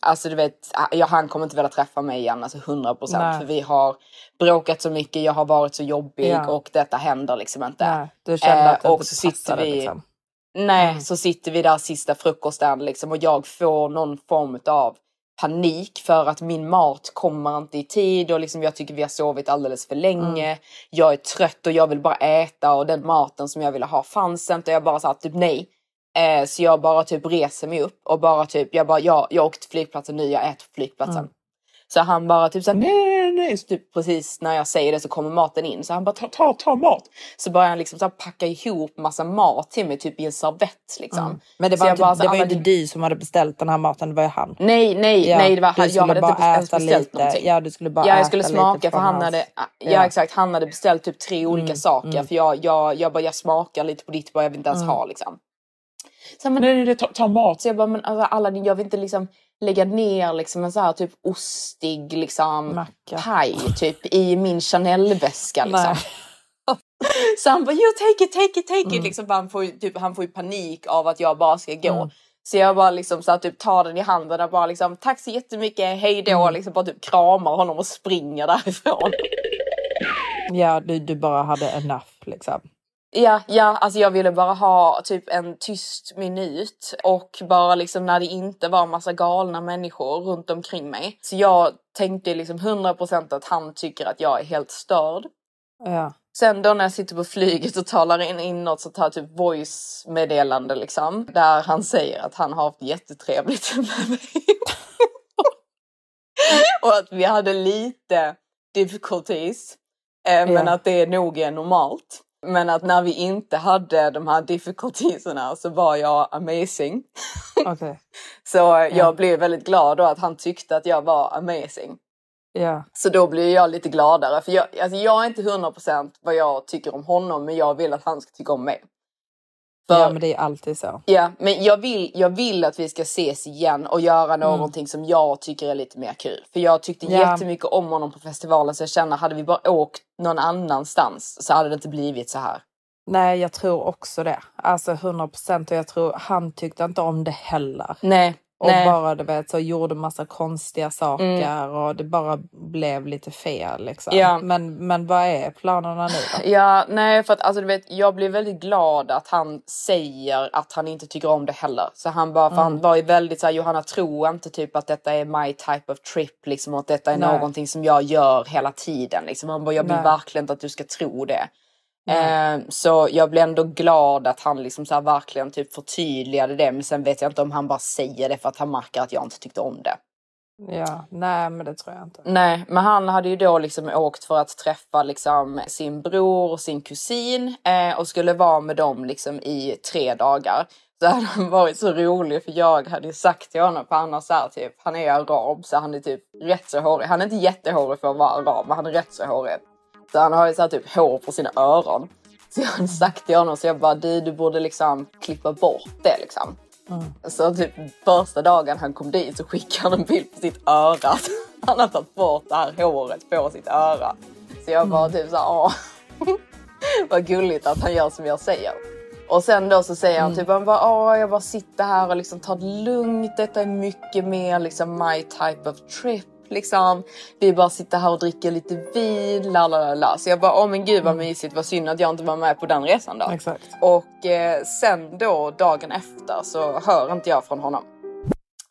alltså du vet, jag, han kommer inte vilja träffa mig igen, alltså 100 procent. För vi har bråkat så mycket, jag har varit så jobbig Ja. och detta händer liksom inte. Nej, du kände Eh, att det och så sitter vi- liksom? Nej, Mm. så sitter vi där sista frukosten liksom och jag får någon form av panik för att min mat kommer inte i tid och liksom jag tycker vi har sovit alldeles för länge. Mm. Jag är trött och jag vill bara äta och den maten som jag ville ha fanns inte. Jag bara sa typ nej. Eh, så jag bara typ reser mig upp och bara typ, jag bara, ja, jag åkte till flygplatsen nu, jag äter på flygplatsen. Mm. Så han bara typ såhär, nej, nej, nej. Så typ precis när jag säger det så kommer maten in. Så han bara, ta, ta, ta mat. Så börjar han liksom så packa ihop massa mat till mig, typ i en servett liksom. Mm. Men det var, inte, bara så, det var "Ah, ju inte du som hade beställt den här maten, det var ju han. Nej, nej, Ja, nej, det var han. Jag hade bara inte ens äta beställt lite. någonting. Ja, du skulle bara ja, jag äta skulle lite smaka för han hans- hade, ja. Ja. exakt, han hade beställt typ tre olika Mm, saker. mm. För jag, jag, jag bara, jag smakar lite på ditt bara jag vill inte ens Mm. ha liksom. Så, men, nej, nej, nej, ta, ta mat. Så jag bara, men alltså, alla, jag vill inte liksom lägga ner liksom en så här typ ostig liksom Macka. paj typ i min Chanel-väska liksom. Så han bara, jo take it, take it, take it. Mm. Liksom, han, får typ, han får ju panik av att jag bara ska gå. Mm. Så jag bara liksom så här, typ tar den i handen och bara liksom tack så jättemycket, hej då. Mm. Liksom bara typ kramar honom och springer därifrån. Ja, du, du bara hade enough liksom. Ja, ja, alltså jag ville bara ha typ en tyst minut och bara liksom när det inte var massa galna människor runt omkring mig. Så jag tänkte liksom 100% att han tycker att jag är helt störd. Ja. Sen då när jag sitter på flyget och talar in, in något sånt här typ voice-meddelande liksom. Där han säger att han har haft jättetrevligt med mig. och att vi hade lite difficulties. Eh, men Ja. att det nog är normalt. Men att när vi inte hade de här difficultiesarna så var jag amazing. Okej. Så jag blev väldigt glad då att han tyckte att jag var amazing. Ja. Så då blir jag lite gladare. För jag, alltså jag är inte 100% vad jag tycker om honom men jag vill att han ska tycka om mig. För, ja, men det är alltid så. ja, men jag vill, jag vill att vi ska ses igen och göra någonting som jag tycker är lite mer kul. För jag tyckte Ja. jättemycket om honom på festivalen så jag känner hade vi bara åkt någon annanstans så hade det inte blivit så här. Nej, jag tror också det. Alltså 100 procent. Och jag tror han tyckte inte om det heller. Nej, Och nej. bara du vet, så gjorde massa konstiga saker och det bara blev lite fel. Liksom. Ja. Men, men vad är planerna nu då? Ja, nej för att alltså du vet, jag blir väldigt glad att han säger att han inte tycker om det heller. Så han bara, för han var ju väldigt såhär, Johanna tror inte typ att detta är my type of trip liksom och att detta är Nej. någonting som jag gör hela tiden liksom. Han bara, jag vill Nej. verkligen inte att du ska tro det. Eh, så jag blir ändå glad att han liksom så verkligen typ förtydligade det men sen vet jag inte om han bara säger det för att han märker att jag inte tyckte om det. Ja, nej men det tror jag inte. Nej, men han hade ju då liksom åkt för att träffa liksom sin bror och sin kusin eh, och skulle vara med dem liksom i tre dagar. Så hade han varit så rolig för jag hade ju sagt till honom, för han har så här, typ, han är arab så han är typ rätt så hårig. Han är inte jättehårig för att vara arab men han är rätt så hårig. Så han har ju så här, typ hår på sina öron. Så jag hade sagt till honom så jag bara du, du borde liksom klippa bort det liksom. Så typ första dagen han kom dit så skickade han en bild på sitt öra. Han har tagit bort det här håret på sitt öra. Så jag bara typ såhär, åh. Vad gulligt att han gör som jag säger. Och sen då så säger han typ, han bara, åh jag bara sitter här och liksom tar det lugnt. Detta är mycket mer liksom my type of trip. Liksom. Vi bara sitter här och dricker lite vin, la la la. Så jag bara, åh men gud vad mysigt, vad synd att jag inte var med på den resan då. Exakt. Och eh, sen då dagen efter så hör inte jag från honom.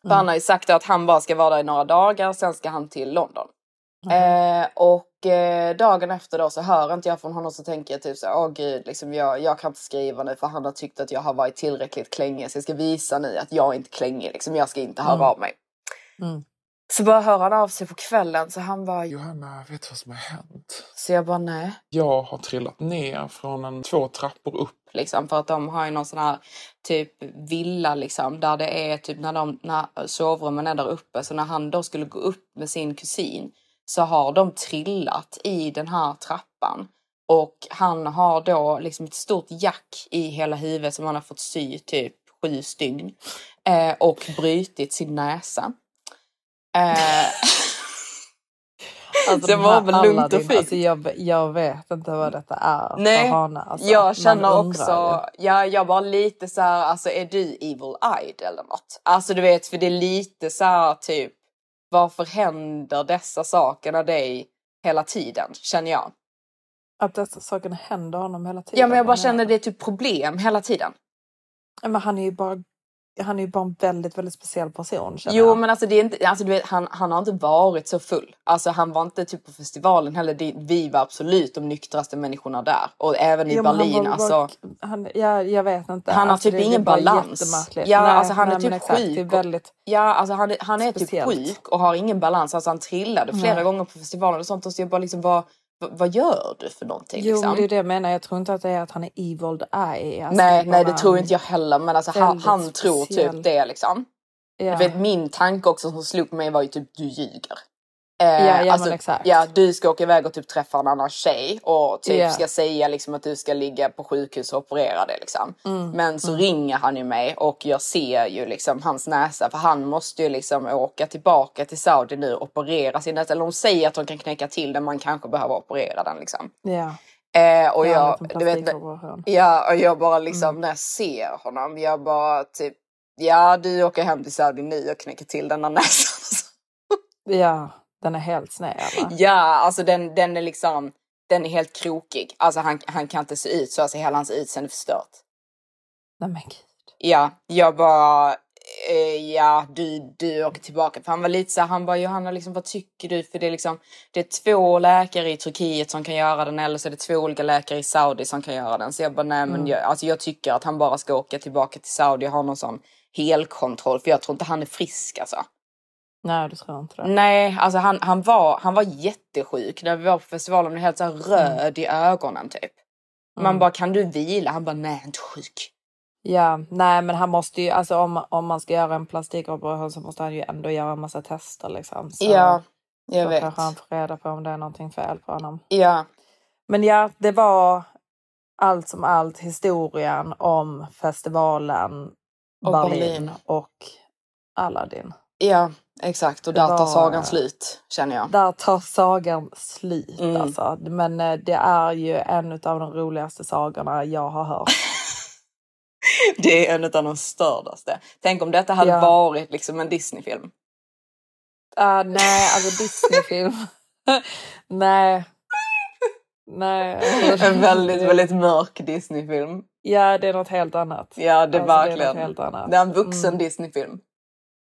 För han har ju sagt att han bara ska vara där i några dagar, sen ska han till London. Eh, och eh, dagen efter då så hör inte jag från honom så tänker jag typ så åh gud, liksom jag, jag kan inte skriva nu för han har tyckt att jag har varit tillräckligt klängig så jag ska visa nu att jag är inte klängig liksom, jag ska inte höra Mm. av mig. Mm. Så bara hör han av sig på kvällen så han bara, Johanna, vet du vad som har hänt? så jag bara nej. Jag har trillat ner från en två trappor upp. liksom för att de har ju någon sån här typ villa liksom där det är typ när de när sovrummen är där uppe så när han då skulle gå upp med sin kusin så har de trillat i den här trappan och han har då liksom ett stort jack i hela huvudet som han har fått sy typ sju stygn eh, och brutit sin näsa. Eh, Alltså, Det de var väl lugnt och fint. Alltså, jag, jag vet inte vad detta är Nej, för hane. Alltså, jag känner också, ja, jag var lite så här, alltså är du evil eyed eller något? Alltså du vet, för det är lite så här typ, varför händer dessa sakerna dig hela tiden, känner jag. Att dessa saker händer honom hela tiden. Ja, men jag bara känner det är typ problem hela tiden. Men han är ju bara han är ju bara en väldigt, väldigt speciell person. Jo jag. men alltså, det är inte, alltså du vet, han, han har inte varit så full. Alltså han var inte typ på festivalen heller. Det, vi var absolut de nyktraste människorna där. Och även i Jo, men han Berlin. var alltså, han, ja, jag vet inte. Han har Alltså, typ det- det är ingen bara balans. Ja, Nej, alltså han är nej, typ men exakt, sjuk Det är och- väldigt... Ja, alltså han, är- han är typ Speciellt. sjuk och har ingen balans. Alltså han trillade flera Nej. gånger på festivalen och sånt. Och så jag bara liksom, vad, vad, gör du för någonting? Jo, liksom? det är det jag menar. Jag tror inte att det är att han är evil eye. Alltså, nej, nej, det tror inte jag heller. Men alltså han, han tror typ det liksom. Ja. Vet, min tanke också som slog mig var ju typ du ljuger. Eh, Ja, ja, alltså, exakt. ja, du ska åka iväg och typ träffa en annan tjej och typ Ja. ska säga liksom att du ska ligga på sjukhus och operera dig liksom. Mm, Men så ringer han ju mig och jag ser ju liksom hans näsa för han måste ju liksom åka tillbaka till Saudi nu och operera sin näsa. Eller de säger att de kan knäcka till den, man kanske behöver operera den liksom. Ja. Eh, och jag, du vet. Ja, och jag bara liksom Mm. när jag ser honom, jag bara typ Ja, du åker hem till Saudi nu och knäcker till den där näsan. ja, den är helt sned. va? ja, alltså den, den är liksom, den är helt krokig. Alltså han, han kan inte se ut så, alltså hela hans utseende är förstört. Nej men gud. Ja, jag bara, eh, ja du, du åker tillbaka. För han var lite så han bara Johanna liksom vad tycker du? För det är liksom, det är två läkare i Turkiet som kan göra den eller så är det två olika läkare i Saudi som kan göra den. Så jag bara nej men Mm. jag, alltså jag tycker att han bara ska åka tillbaka till Saudi och ha någon sån helkontroll. För jag tror inte han är frisk alltså. Nej, du tror inte det. Nej, alltså han, han, var, han var jättesjuk när vi var på festivalen. och Helt så röd i ögonen typ. Man Mm. bara kan du vila? Han bara nej inte sjuk. Ja, nej men han måste ju, alltså om, om man ska göra en plastikoperation så måste han ju ändå göra en massa tester liksom. Så ja, jag då vet. kanske han får reda på om det är någonting fel på honom. Ja. Men ja, det var allt som allt historien om festivalen Och Berlin, Berlin. och Aladdin. Ja, exakt. Och där tar sagan slut, känner jag. Där tar sagan slut Mm. alltså. Men eh, det är ju en av de roligaste sagorna jag har hört. Det är en av de stördaste. Tänk om detta hade Ja. varit liksom en Disney-film. Ah, nej, alltså Disneyfilm. nej. Nej. En väldigt, väldigt mörk Disney-film. Ja, det är något helt annat. Ja, det är Alltså, det är verkligen. något helt annat. Det är en vuxen Mm. Disney-film.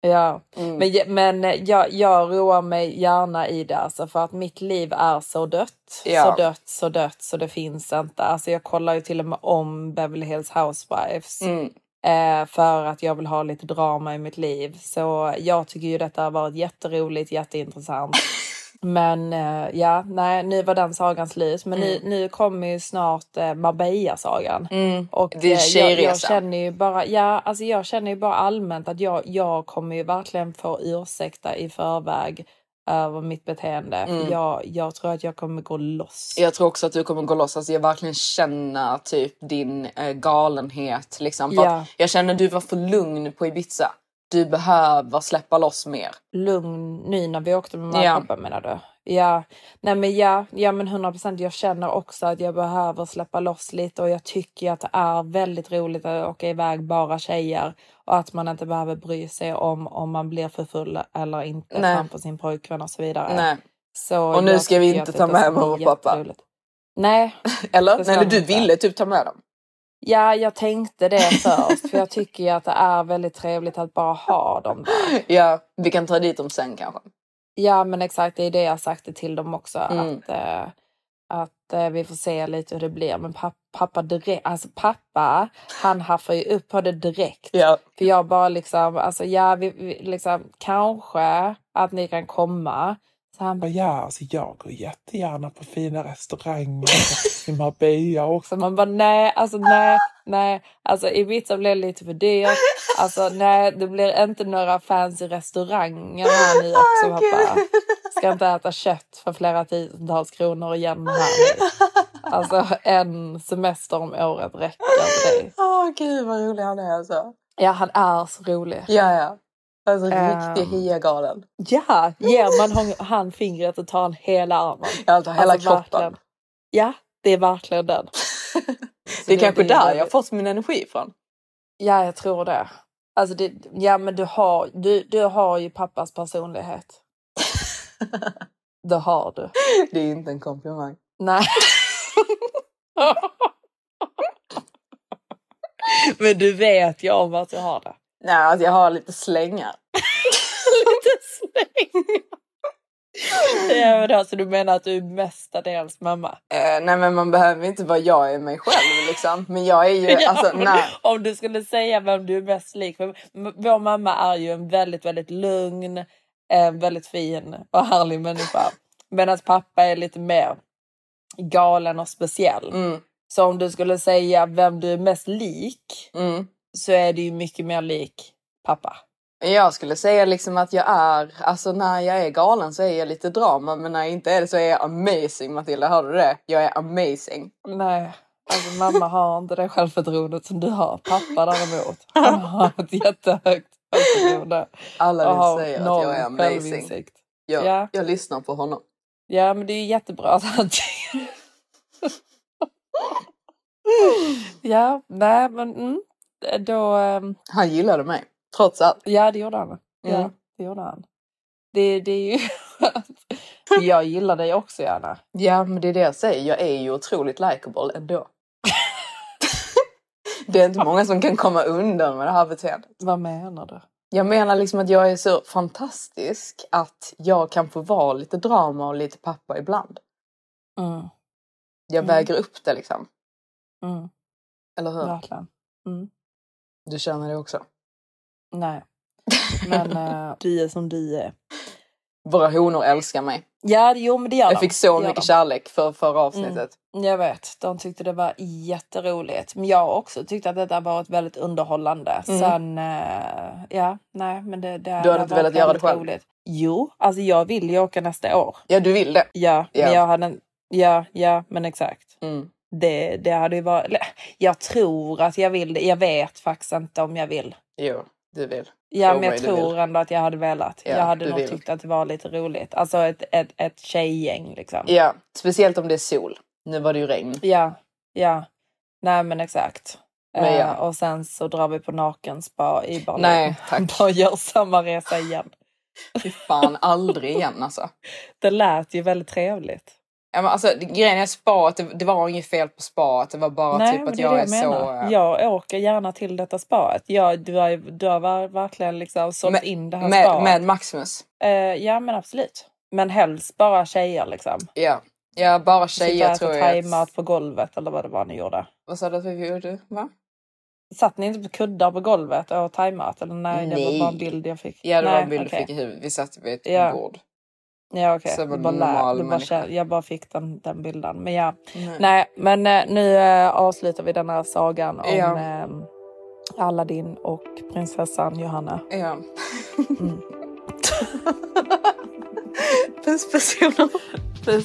Ja, Mm. men, men eh, jag, jag roar mig gärna i det alltså för att mitt liv är så dött. Ja. Så dött, så dött så det finns inte. Alltså jag kollar ju till och med om Beverly Hills Housewives Mm. eh, för att jag vill ha lite drama i mitt liv. Så jag tycker ju detta har varit jätteroligt, jätteintressant. Men eh, ja, nej, nu var den sagan slut. Men nu, nu kommer ju snart eh, Marbella-sagan. Mm. Och Det är eh, jag, jag känner ju bara, ja, alltså jag känner ju bara allmänt att jag, jag kommer ju verkligen få ursäkta i förväg över mitt beteende. Mm. För jag, jag tror att jag kommer gå loss. Jag tror också att du kommer gå loss. Alltså jag verkligen känner typ din eh, galenhet. Liksom. För Ja. jag känner att du var för lugn på Ibiza. Du behöver släppa loss mer. Lugn nu när vi åkte med mamma Ja. och pappa menar du? Ja, nej men ja, ja men 100 procent. Jag känner också att jag behöver släppa loss lite och jag tycker att det är väldigt roligt att åka iväg bara tjejer och att man inte behöver bry sig om om man blir för full eller inte Nej. framför sin pojkvän och så vidare. Nej. Så Och nu ska vi inte ta med mamma och pappa. Nej, Eller? Nej, men du ville typ ta med dem. Ja jag tänkte det först för jag tycker ju att det är väldigt trevligt att bara ha dem där. Ja, vi kan ta dit dem sen kanske. Ja men exakt, det är det jag sagt till dem också. Mm. Att, eh, att eh, vi får se lite hur det blir. Men pappa, pappa direkt, alltså pappa, han haffar ju upp på det direkt. Ja. För jag bara liksom, alltså ja, vi, vi, liksom, kanske att ni kan komma. Så han bara, Ja, alltså jag går jättegärna på fina restauranger i Marbella också. så man bara nej, alltså nej, nej. Alltså Ibiza blir lite för dyrt. Alltså nej, det blir inte några fancy restauranger här nu också pappa. Ska inte äta kött för flera tusentals kronor igen här nu. Alltså en semester om året räcker för dig. Åh gud vad rolig han är alltså. Ja, han är så rolig. Ja, ja. Alltså Ehm. riktig hiagalen. Ja, ger man hon, han fingret och tar han hela armen. Jag tar hela Alltså, kroppen. verkligen. Ja, det är verkligen den. Det är kanske där jag har väldigt- fått min energi ifrån. Ja, jag tror det. Alltså det, ja, men du har, du, du har ju pappas personlighet. Det har du. Det är inte en komplimang. Nej. men du vet ju om att jag har det. Nej, att jag har lite slängar. Lite släng. ja, men alltså, du menar att du är mestadels mamma? Eh, nej men man behöver inte vara jag är mig själv liksom. Men jag är ju, Ja, alltså nej. Om du skulle säga vem du är mest lik. För vår mamma är ju en väldigt, väldigt lugn, eh, väldigt fin och härlig människa. Medan pappa är lite mer galen och speciell. Mm, Så om du skulle säga vem du är mest lik mm. Så är du ju mycket mer lik pappa. Jag skulle säga liksom att jag är, alltså när jag är galen så är jag lite drama men när jag inte är det så är jag amazing Matilda, hörde du det? Jag är amazing. Nej, alltså mamma har inte det självförtroendet som du har. Pappa däremot, han har ett jättehögt självförtroende. Alla vill säga att jag är amazing. Jag, Ja. jag lyssnar på honom. Ja, men det är ju jättebra att han Ja, nej men mm, då... ehm, Han gillade mig, trots allt. Ja, det gjorde han. Ja, Mm. det gjorde han. Det, det är ju... Jag gillar dig också gärna. Ja, men det är det jag säger. Jag är ju otroligt likable ändå. det är inte många som kan komma undan med det här beteendet. Vad menar du? Jag menar liksom att jag är så fantastisk att jag kan få vara lite drama och lite pappa ibland. Mm, Jag Mm. väger upp det liksom. mm, Eller hur? verkligen. Mm. Du känner det också? Nej. Men eh, du är som du är. Våra honor älskar mig. Ja, jo men det gör Jag de. fick så mycket de. kärlek för förra avsnittet. Jag vet, de tyckte det var jätteroligt. Men jag också tyckte att detta varit väldigt underhållande. Mm. Sen, eh, ja, nej men det, det Du hade har inte velat göra det själv? Roligt. Jo, alltså jag vill ju åka nästa år. Ja, du vill det. Ja, Ja. men jag hade en, ja, ja, men exakt. Mm. Det, det hade ju varit, jag tror att jag vill det. Jag vet faktiskt inte om jag vill. Jo, du vill. Ja, Tro men jag tror vill. ändå att jag hade velat. Ja, jag hade nog vill. tyckt att det var lite roligt. Alltså ett, ett, ett tjejgäng liksom. Ja, speciellt om det är sol. Nu var det ju regn. Ja, ja. Nej men exakt. Men ja. och sen så drar vi på nakenspa i Berlin. Nej, tack. Bara gör samma resa igen. Fy fan, aldrig igen alltså. Det lät ju väldigt trevligt. Ja, alltså grejen är spaet, det, det var inget fel på spaet. Det var bara Nej, typ att det jag är, så... eh, Jag åker gärna till detta spaet. Ja, du har, du har ver- verkligen liksom sålt in det här med, spaet. med Maximus. Eh, ja men absolut. Men helst bara tjejer liksom. Ja. Ja, bara Sitta tjejer och tror jag. thaimat på golvet eller vad det var ni gjorde. Vad sa du att vi gjorde? Va? Satt ni inte på kuddar på golvet och åt thaimat? Eller nej, det var Nej. bara en bild jag fick. Ja, det var nej, en bild okej. du fick i huvudet. Vi satt vid ett Ja. bord. Ja okej, var bara normal bara jag bara fick den, den bilden. Men ja, Nej. nej men eh, nu eh, avslutar vi den här sagan om Ja. eh, Aladdin och prinsessan Johanna. Ja. Mm. Puss personer. Puss.